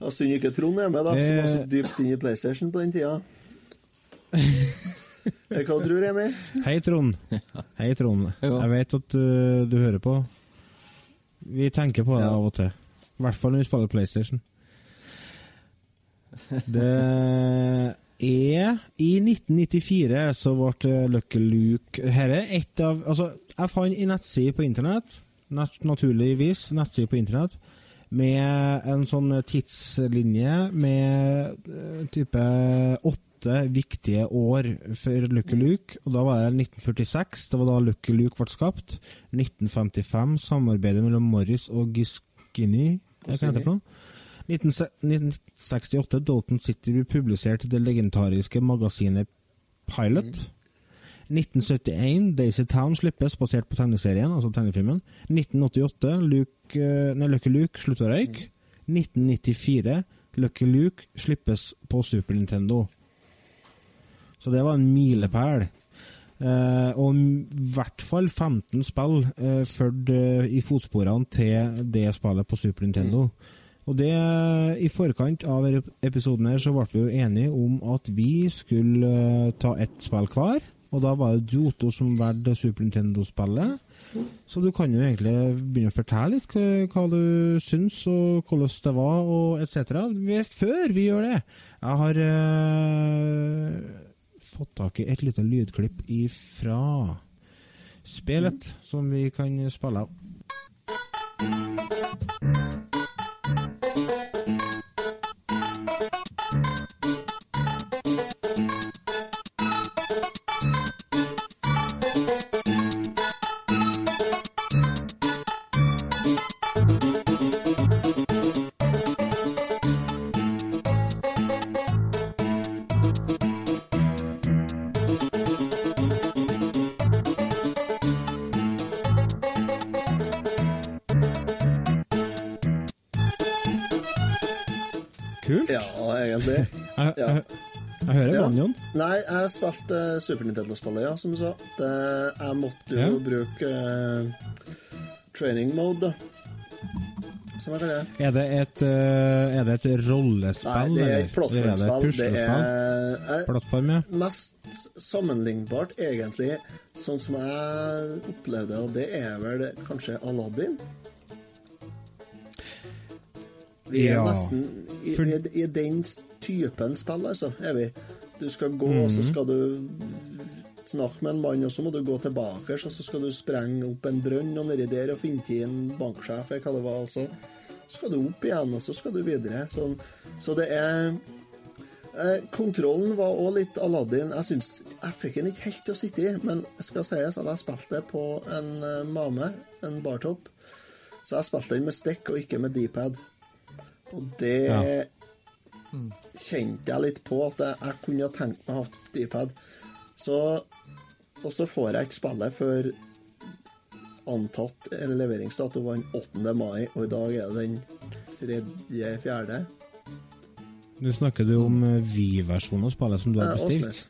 Ja, Synd ikke Trond er med, da, som var så Eh. dypt inne i PlayStation på den tida. Eh, Hva tror du, Remi? Hei, Trond. Hei, Trond. Jeg vet at uh, du hører på. Vi tenker på det Ja. av og til. I hvert fall når vi spiller PlayStation. Det er I 1994 så ble Lucky Luke Her er et av Altså, jeg fant en nettside på internett, nat naturligvis nettside på internett, med en sånn tidslinje med eh, type åtte viktige år for Lucky Luke. Og da var det 1946, det var da Lucky Luke ble skapt. 1955, samarbeidet mellom Morris og Giskini. Hva heter det for noe? 1968, Dalton City blir publisert i det legendariske magasinet Pilot. 1971, Daisy Town slippes basert på tegneserien, altså tegnefilmen. 1988, Luke, eh, Lucky Luke slutter å røyke. 1994, Lucky Luke slippes på Super Nintendo. Så det var en milepæl. Eh, og i hvert fall 15 spill eh, fulgte eh, i fotsporene til det spillet på Super Nintendo. Og det, I forkant av episoden her så ble vi jo enige om at vi skulle eh, ta ett spill hver. Og da var det du, Otto, som valgte Super Nintendo-spillet. Så du kan jo egentlig begynne å fortelle litt hva, du syns, og hvordan det var, og etc. Før vi gjør det, jeg har eh, fått tak i et lite lydklipp ifra spillet, som vi kan spille av. Ja. jeg, hører Ja. banjoen. Nei, jeg spilte eh, Super Nintendo-spillet, ja, som du sa. Det, jeg måtte jo Ja. bruke uh, training mode, da. Som jeg kaller det. Er det et, uh, er det et rollespill? Nei, det er et plattformspill. Det er, er Plattform, ja. mest sammenlignbart, egentlig, sånn som jeg opplevde og det er vel kanskje Aladdin. Vi er Ja, nesten i, for- i, i den typen spill, altså, er vi. Du skal gå, og så Mhm. skal du snakke med en mann, og så må du gå tilbake, og så skal du sprenge opp en brønn og nedi der og finne til en banksjef, eller hva det var, og så skal du opp igjen, og så skal du videre. Sånn. Så det er Eh, Kontrollen var òg litt Aladdin. Jeg synes, jeg fikk den ikke helt til å sitte i, men skal sies at jeg spilte det på en eh, Mame, en bartopp, Så jeg spilte den med stikk og ikke med D-pad. Og det Ja. kjente jeg litt på, at jeg, kunne tenkt meg å ha D-pad. Så Og så får jeg ikke spille før antatt en leveringsdato var den 8. mai, og i dag er det den 3.-4. Nå snakker du om Wii-versjonen av spillet som du har Eh, bestilt.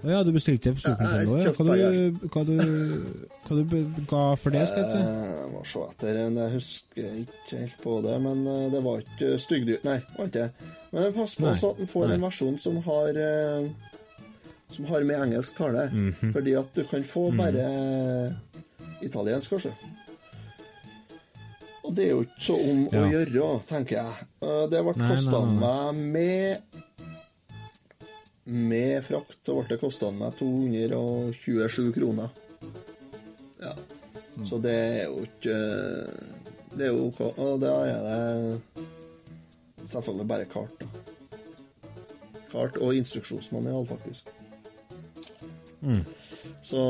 Å ja, du bestilte det på Super Ja, Ja. Hva, du, hva, du, hva du ga for det, skal jeg si? Eh, Jeg må se etter. Jeg husker ikke helt på det, men eh, det var ikke styggdyrt. Nei, var ikke det. Men pass på så at en får en versjon som har eh, Som har med engelsk tale. Mhm. Fordi at du kan få bare italiensk, kanskje. Og det er jo ikke så om å gjøre, tenker jeg. Det ble kosta meg med Med frakt så ble det kosta meg 227 kroner. Ja. Så det er jo ikke Det er jo ok. Og da er det selvfølgelig bare kart, da. Kart og instruksjonsmanual, faktisk. Så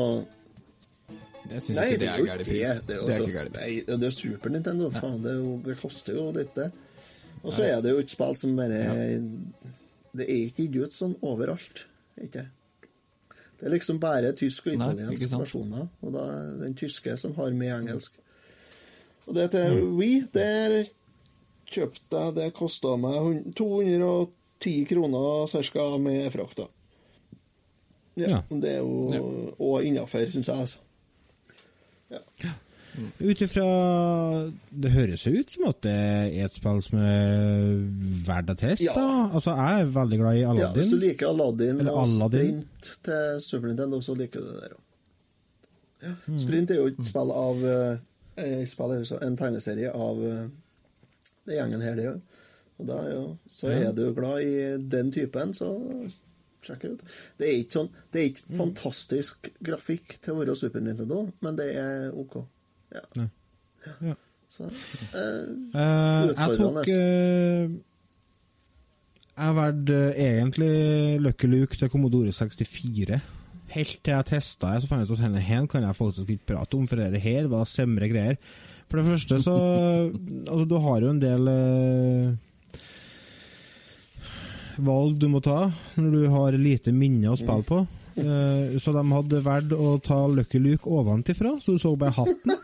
Jeg syns Nei, det det er er gæren pris. det. Det er, Det er også, ikke pris. nei, det er Super Nintendo. Faen, det, er jo, det koster jo litt, det. Og så er det jo et spill som bare Det er ikke gitt ut sånn overalt. Ikke? Det er liksom bare tysk og italiensk versjoner. Og da er den tyske som har med engelsk. Og det til We, der kjøpte jeg Det kosta meg 210 kroner ca. med frakta. Ja, Ja. Det er jo Og innafor, syns jeg, altså. Ut ifra Det høres jo ut som at det er et spill som er verdt å teste. Ja. Altså, jeg er veldig glad i Aladdin. Ja, hvis du liker Aladdin Eller og Aladdin. Sprint til Super Nintendo, så liker du det der òg. Ja. Mm. Sprint er jo et spill av eh, et spill, er jo så- En tegneserie av eh, det gjengen her, det òg. Og da, ja, så er du glad i den typen, så sjekk det ut. Det er ikke sånn Det er ikke Mm. fantastisk grafikk til å være Super Nintendo, men det er OK. Ja. Ja. Ja. Så, eh, Eh, jeg tok eh, Jeg valgte egentlig Lucky Luke til Commodore 64. Helt til jeg testa det, så fant jeg ut at denne her kan jeg faktisk ikke prate om, for dette her var semre greier. For det første så Altså, du har jo en del valg du må ta når du har lite minne å spille på. Eh, så de hadde valgt å ta Lucky Luke ovenfra, så du så bare hatten.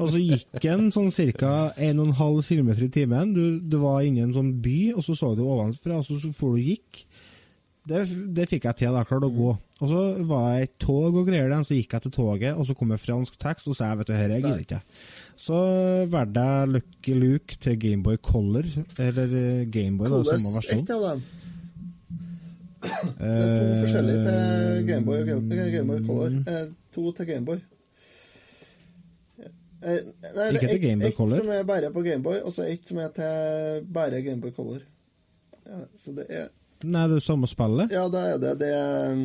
og så gikk den sånn ca. 1,5 km i timen. Du, du var inne i en sånn by, og så så du ovenfra, og så så for du gikk. Det, det fikk jeg til, da. Klarte å gå. Og så var jeg i tog og greier den, så gikk jeg til toget, og så kom det fransk tekst, og så sa jeg vet du, jeg gidder ikke. Så valgte jeg Lucky Luke til Gameboy Color, eller eh, Gameboy, da, samme versjon. av dem? Det er to forskjellige til Gameboy og Game- eh, Gameboy Color. Eh, to til Gameboy. Eh, nei, Ikke til Gameboy Color? ett som er bare på Gameboy, og så ett som er til bare Gameboy Color. Ja, så det er Nei, det er samme spillet. Ja, det er det det er,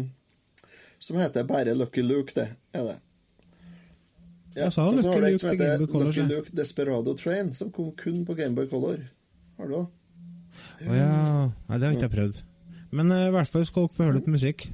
som heter bare Lucky Luke, det er det. Ja, Jeg sa Lucky Luke som til heter Color, Lucky. Luke Desperado Train, som kom kun på Gameboy Color. Har du òg? Å ja. Nei, det har ikke jeg prøvd. Men eh, i hvert fall skal dere få høre litt musikk.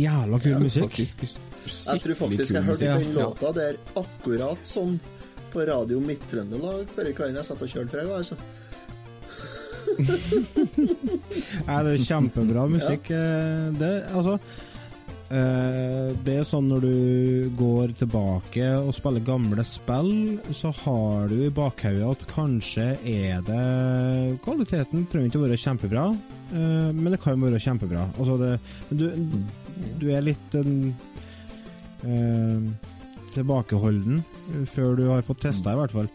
Jævla kul musikk. Faktisk Jeg tror faktisk jeg hørte den låta der akkurat som på Radio Midt-Trøndelag forrige kvelden jeg satt og kjørte fra. Altså. Nei, det er kjempebra musikk. Ja. Det, altså eh, Det er sånn når du går tilbake og spiller gamle spill, så har du i bakhodet at kanskje er det Kvaliteten trenger ikke å være kjempebra, eh, men det kan jo være kjempebra. Altså det, du, du er litt eh, tilbakeholden eh, før du har fått testa, i hvert fall.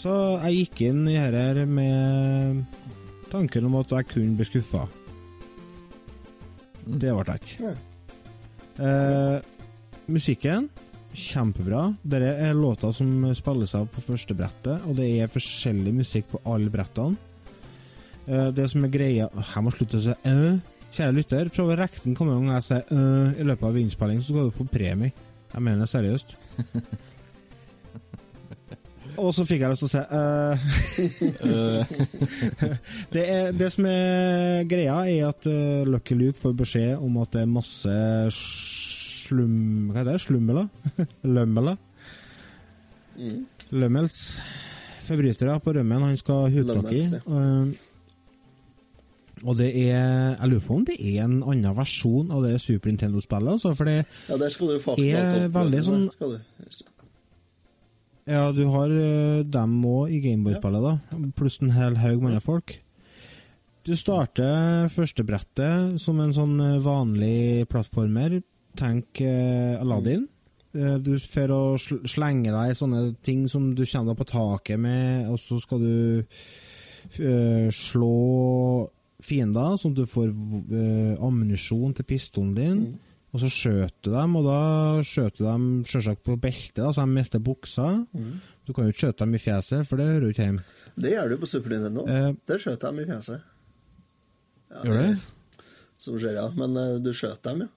Så jeg gikk inn i dette med tanken om at jeg kunne bli skuffa. Det ble jeg ikke. Eh, musikken kjempebra. Dette er låter som spilles av på første brettet, og det er forskjellig musikk på alle brettene. Eh, det som er greia Jeg må slutte å si øh. Kjære lytter, prøv å rekke den kommende gang jeg sier øh i løpet av innspillingen, så skal du få premie. Jeg mener det seriøst. Og så fikk jeg lyst til å si øh. det, er, det som er greia, er at uh, Lucky Luke får beskjed om at det er masse slum... Hva heter det? Slummeler? Lømmeler? Lømmels. Forbrytere på rømmen han skal ha hudtak i. Uh, og det er Jeg lurer på om det er en annen versjon av det Super Nintendo-spillet, altså, for det Ja, der skal du faktisk Er opp- veldig sånn- Ja, du har uh, dem òg i Gameboy-spillet, da. Pluss en hel haug med andre folk. Du starter første brettet som en sånn eh, vanlig plattformer. Tenk uh, Aladdin. Eh, du får å sl slenge deg sånne ting som du kommer deg på taket med, og så skal du uh, slå fiender, sånn at du får uh, ammunisjon til pistolen din. Og så skjøt du dem, og da skjøt du dem selvsagt på beltet, da, så de mister buksa. Du kan jo ikke skjøte dem i fjeset, for det hører jo ikke hjemme. Det gjør du på Super Nintendo. Eh. Der skjøt dem i fjeset. Ja, Gjør det? Som skjer, ja. Men uh, du skjøt dem, ja.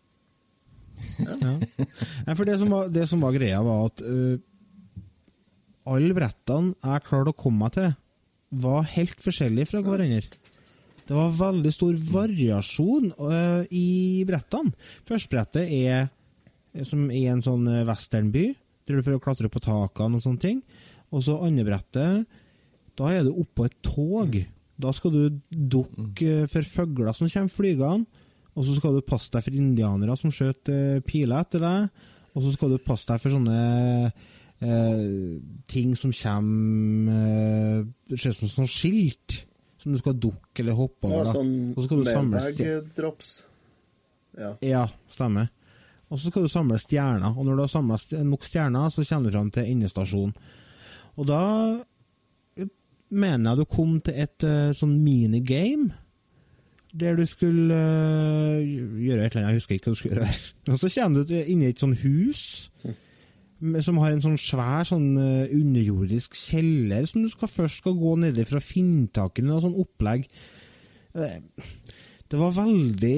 Nei, for det som var, det som var greia, var at uh, alle brettene jeg klarte å komme meg til, var helt forskjellige fra hverandre. Det var veldig stor variasjon uh, i brettene. Førstebrettet er eh, som i en sånn øh, westernby, der du får klatre opp på takene og sånne ting. Og så andre brettet, da er du oppå et tog. Da skal du dukke for fugler som kommer flygende. Og så skal du passe deg for indianere som skjøt eh, piler etter deg. Og så skal du passe deg for sånne eh, ting som kommer eh, ser ut som sånn skilt som du skal dukke eller hoppe over. Ja, sånn og så skal du samle drops. Ja. Ja, stemmer. Og så skal du samle stjerner. Og når du har samla nok stjerner, så kommer du fram til endestasjonen. Og da eh, mener jeg du kom til et eh, sånn minigame. Der du skulle eh, gjøre et eller annet, jeg husker ikke hva du skulle gjøre. Og så kommer du inn i et sånt hus med- som har en sånn svær sånn eh, underjordisk kjeller som du skal først skal gå nedi for å finne tak i noe sånn opplegg. Eh, Det var veldig,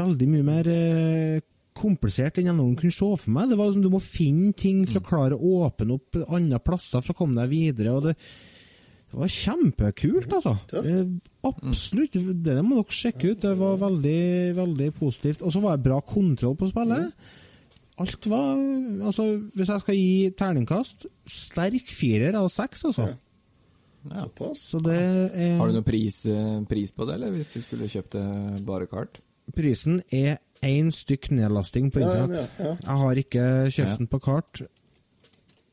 veldig mye mer eh, komplisert enn jeg noen kunne se for meg. Det var liksom, Du må finne ting for å klare å åpne opp andre plasser for å komme deg videre. og det det var kjempekult, altså. Eh, absolutt. Det må dere sjekke ut. Det var veldig veldig positivt. Og så var det bra kontroll på spillet. Alt var Altså, hvis jeg skal gi terningkast, sterk firer av seks, altså. Ja. Så det er Har du noen pris, eh, pris på det, eller hvis du skulle kjøpt det bare kart? Prisen er én stykk nedlasting på internett. ja, ja. Jeg har ikke kjøpt den på kart,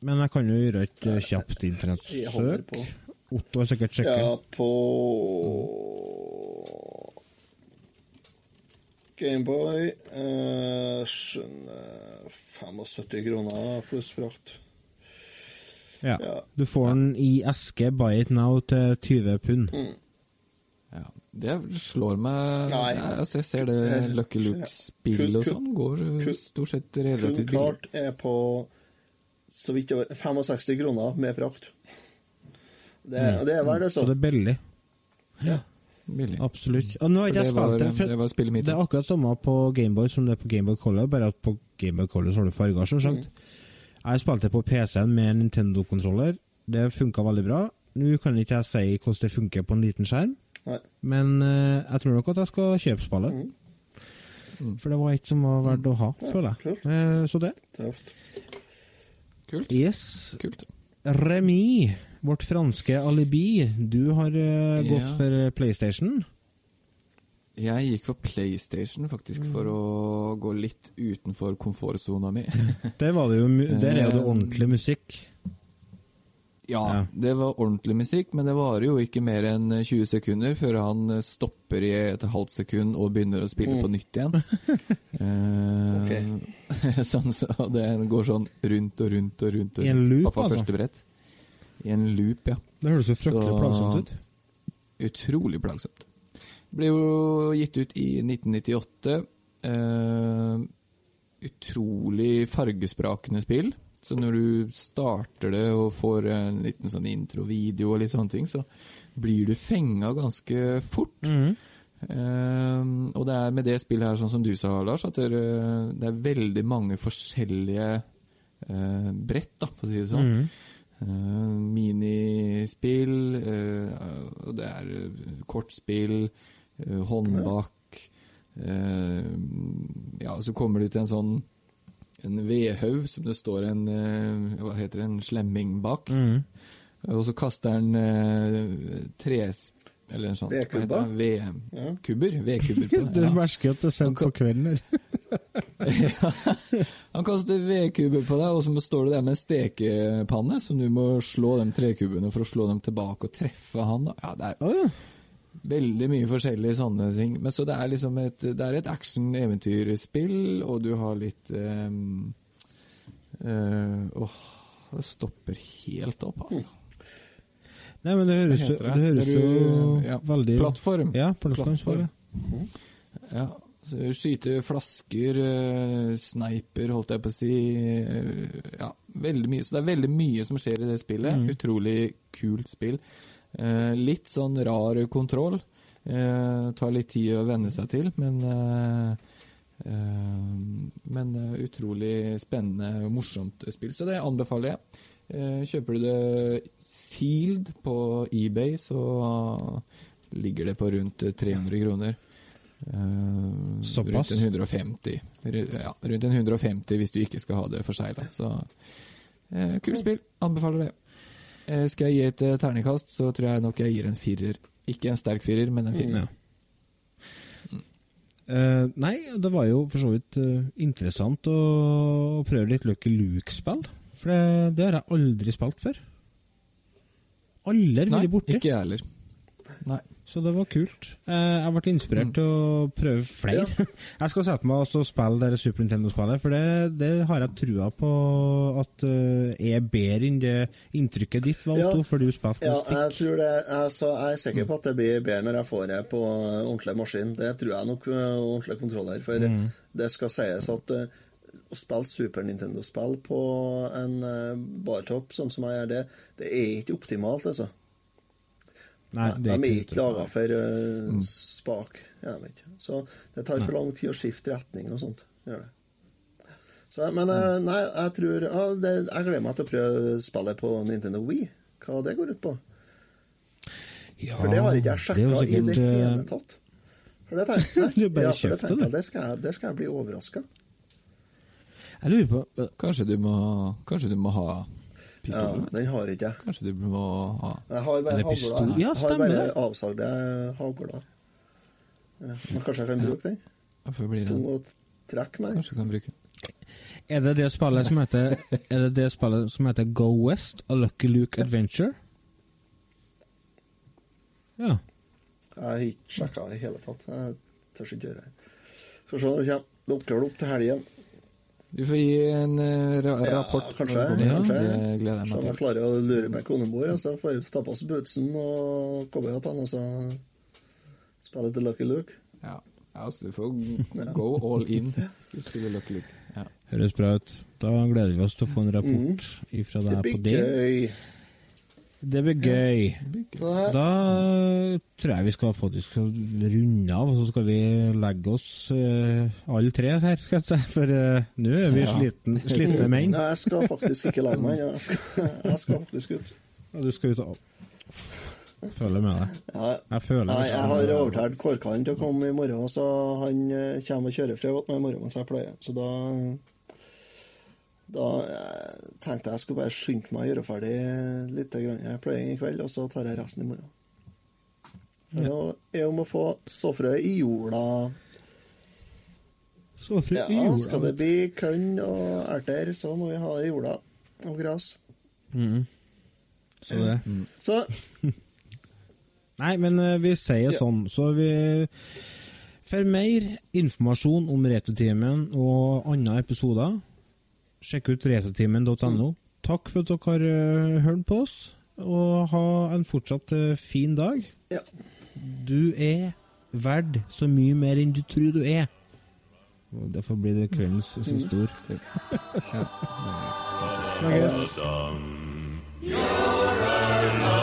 men jeg kan jo gjøre et eh, kjapt internettsøk. Otto har sikkert sjekket. Ja, på Gameboy eh, skjønner 75 kroner pluss frakt. Ja. Ja. Du får den i eske buy it now til 20 pund. Ja. Det slår meg Nei. ja, altså Jeg ser det Lucky Luke-spill og sånn går eh, stort sett relativt billig. Klart er på så vidt over 65 kroner med frakt. Det, det er verdt det, Så så. det er billig. Billig. Absolutt. Og nå har ikke jeg det var, spilt det. for- det var spillet mitt. Det er akkurat samme på Gameboy som det er på Gameboy Color, bare at på Gameboy Color så har du farger, selvsagt. Jeg spilte på PC-en med Nintendo-kontroller. Det funka veldig bra. Nå kan ikke jeg si hvordan det funker på en liten skjerm, Nei. men uh, jeg tror nok at jeg skal kjøpe spillet. For det var et som var verdt å ha, føler jeg. Eh, så det. Tøft. Kult. Yes. Kult. Remi, vårt franske alibi. Du har uh, gått Ja. for PlayStation. Jeg gikk for PlayStation, faktisk, for å gå litt utenfor komfortsona mi. Der, var det jo, der er jo det Eh, ordentlig musikk. Ja, Ja. det var ordentlig musikk, men det varer jo ikke mer enn 20 sekunder før han stopper i et halvt sekund og begynner å spille på nytt igjen. eh, sånn, så det går sånn rundt og rundt og rundt. Og rundt. I en loop, på altså. første brett. I en loop, ja. Det høres jo fryktelig plagsomt ut. Utrolig plagsomt. Ble jo gitt ut i 1998. Uh, utrolig fargesprakende spill. Så når du starter det og får en liten sånn introvideo og litt sånne ting, så blir du fenga ganske fort. Mhm. Uh, og det er med det spillet her, sånn som du sa, Lars, at det, er- det er veldig mange forskjellige uh, brett, da, for å si det sånn. Mhm. Eh, minispill, eh, og det er eh, kortspill, håndbak Ja, så kommer du til en sånn en vedhaug som det står en Hva heter det, en slemming bak. Mm. Og så kaster han eh, tres... Eller en sånn det. Ja. merker at det er sent på kvelden her. Han kaster vedkubber på deg, og så står det der med en stekepanne, som du må slå de trekubbene for å slå dem tilbake og treffe han. Ja, det er ja. veldig mye forskjellige sånne ting. Men så det er liksom et, det er et action-eventyrspill, og du har litt um, uh, Åh, det stopper helt opp, altså. Nei, men det høres, det det det? høres du, jo ja, veldig Plattform. Ja, plattformspill. Plattform. Ja, skyte flasker, eh, sniper, holdt jeg på å si. eh, Ja, veldig mye. Så det er veldig mye som skjer i det spillet. Utrolig kult spill. Eh, litt sånn rar kontroll. Eh, tar litt tid å venne seg til, men eh, eh, Men utrolig spennende og morsomt spill, så det anbefaler jeg. Eh, kjøper du det sealed på eBay, så ligger det på rundt 300 kroner. Eh, Såpass? Rundt en 150. Ja, rundt en 150 hvis du ikke skal ha det forsegla. Så eh, kult spill. Anbefaler det. Skal jeg gi et terningkast, så tror jeg nok jeg gir en firer. Ikke en sterk firer, men en firer. Ja. Uh, nei, det var jo for så vidt uh, interessant å, å prøve litt Lucky Luke-spill. For det, det har jeg aldri spilt før. Aldri vært borti. ikke jeg heller. Nei. Så det var kult. Eh, jeg ble inspirert til å prøve flere. jeg skal sette meg og spille det Super Nintendo-spillet, for det, det har jeg trua på at eh, er bedre enn det inntrykket ditt var, Ja. For du spilte Ja, med jeg stikk. tror det jeg, jeg er sikker på at det blir bedre når jeg får det på eh, ordentlig maskin. Det tror jeg nok ordentlig ordentlig kontroller. For det skal sies at eh, å spille Super Nintendo-spill på en uh, bartopp, sånn som jeg gjør det, det er ikke optimalt, altså. Nei, det de er ikke laga for eh, spak. Ja, de er ikke. Så det tar for lang tid å skifte retning og sånt. Gjør det. Så, men uh, nei, jeg tror uh, det, Jeg gleder meg til å prøve spillet på Nintendo Wii. Hva det går ut på. Ja, For det har ikke jeg sjekka i det eh, hele tatt. For det tenkte jeg. Ja, for det, tenkte det, skal jeg, det skal jeg bli overraska. Jeg lurer på eh, Kanskje du må, kanskje du må ha Ja, den har ikke jeg. Kanskje du må ha Jeg har bare det. Ja, har stemmer bare det. avsagde hagler. Men kanskje jeg kan bruke den? Hvorfor blir Tung det å trekke med. Kanskje du kan bruke den. Er det det spillet som heter Er det det spillet som heter Go West A Lucky Luke Adventure? Ja. Jeg har ikke sjekka i hele tatt. Jeg tør ikke gjøre det. Skal se når det kommer. Dukker det opp til helgen. Du får gi en eh, ra Ja, rapport. kanskje. når det kommer. kanskje. Det gleder jeg Se om jeg klarer å lure meg konemor, og så får vi ta på oss bootsen og cowboyhattene, og så spille til Lucky Luke. Ja, ja altså, du får go all in. Du spiller Lucky Luke. Ja. Høres bra ut. Da gleder vi oss til å få en rapport ifra deg på det. Det blir gøy. Da tror jeg vi skal faktisk runde av, og så skal vi legge oss uh, alle tre her, skal jeg si. For uh, nå er vi Ja. sliten, slitne menn. Nei, jeg skal faktisk ikke legge meg. Jeg, skal- jeg skal faktisk ut. Ja, du skal ut og Føler med deg. Ja, Jeg føler Nei, jeg har overtalt Kårkallen til å komme i morgen, så han eh, kommer og kjører fra godt meg i morgen mens jeg pleier. Så da Da eh, tenkte jeg jeg skulle bare skynde meg å gjøre ferdig litt pløying i kveld, og så tar jeg resten i morgen. Det ja. er om å få såfrø i jorda. Såfrø i jorda. Ja, skal det bli kønn og erter, så må vi ha det i jorda. Og gress. Mm. Så det. Så Nei, men eh, vi sier sånn, så vi For mer informasjon om Returtimen og andre episoder, sjekk ut retrotimen.no. Takk for at dere har eh, hørt på oss. og ha en fortsatt eh, fin dag. Ja. Du er verd så mye mer enn du tror du er. Og Derfor blir det kveldens så stor. Snakkes. I'm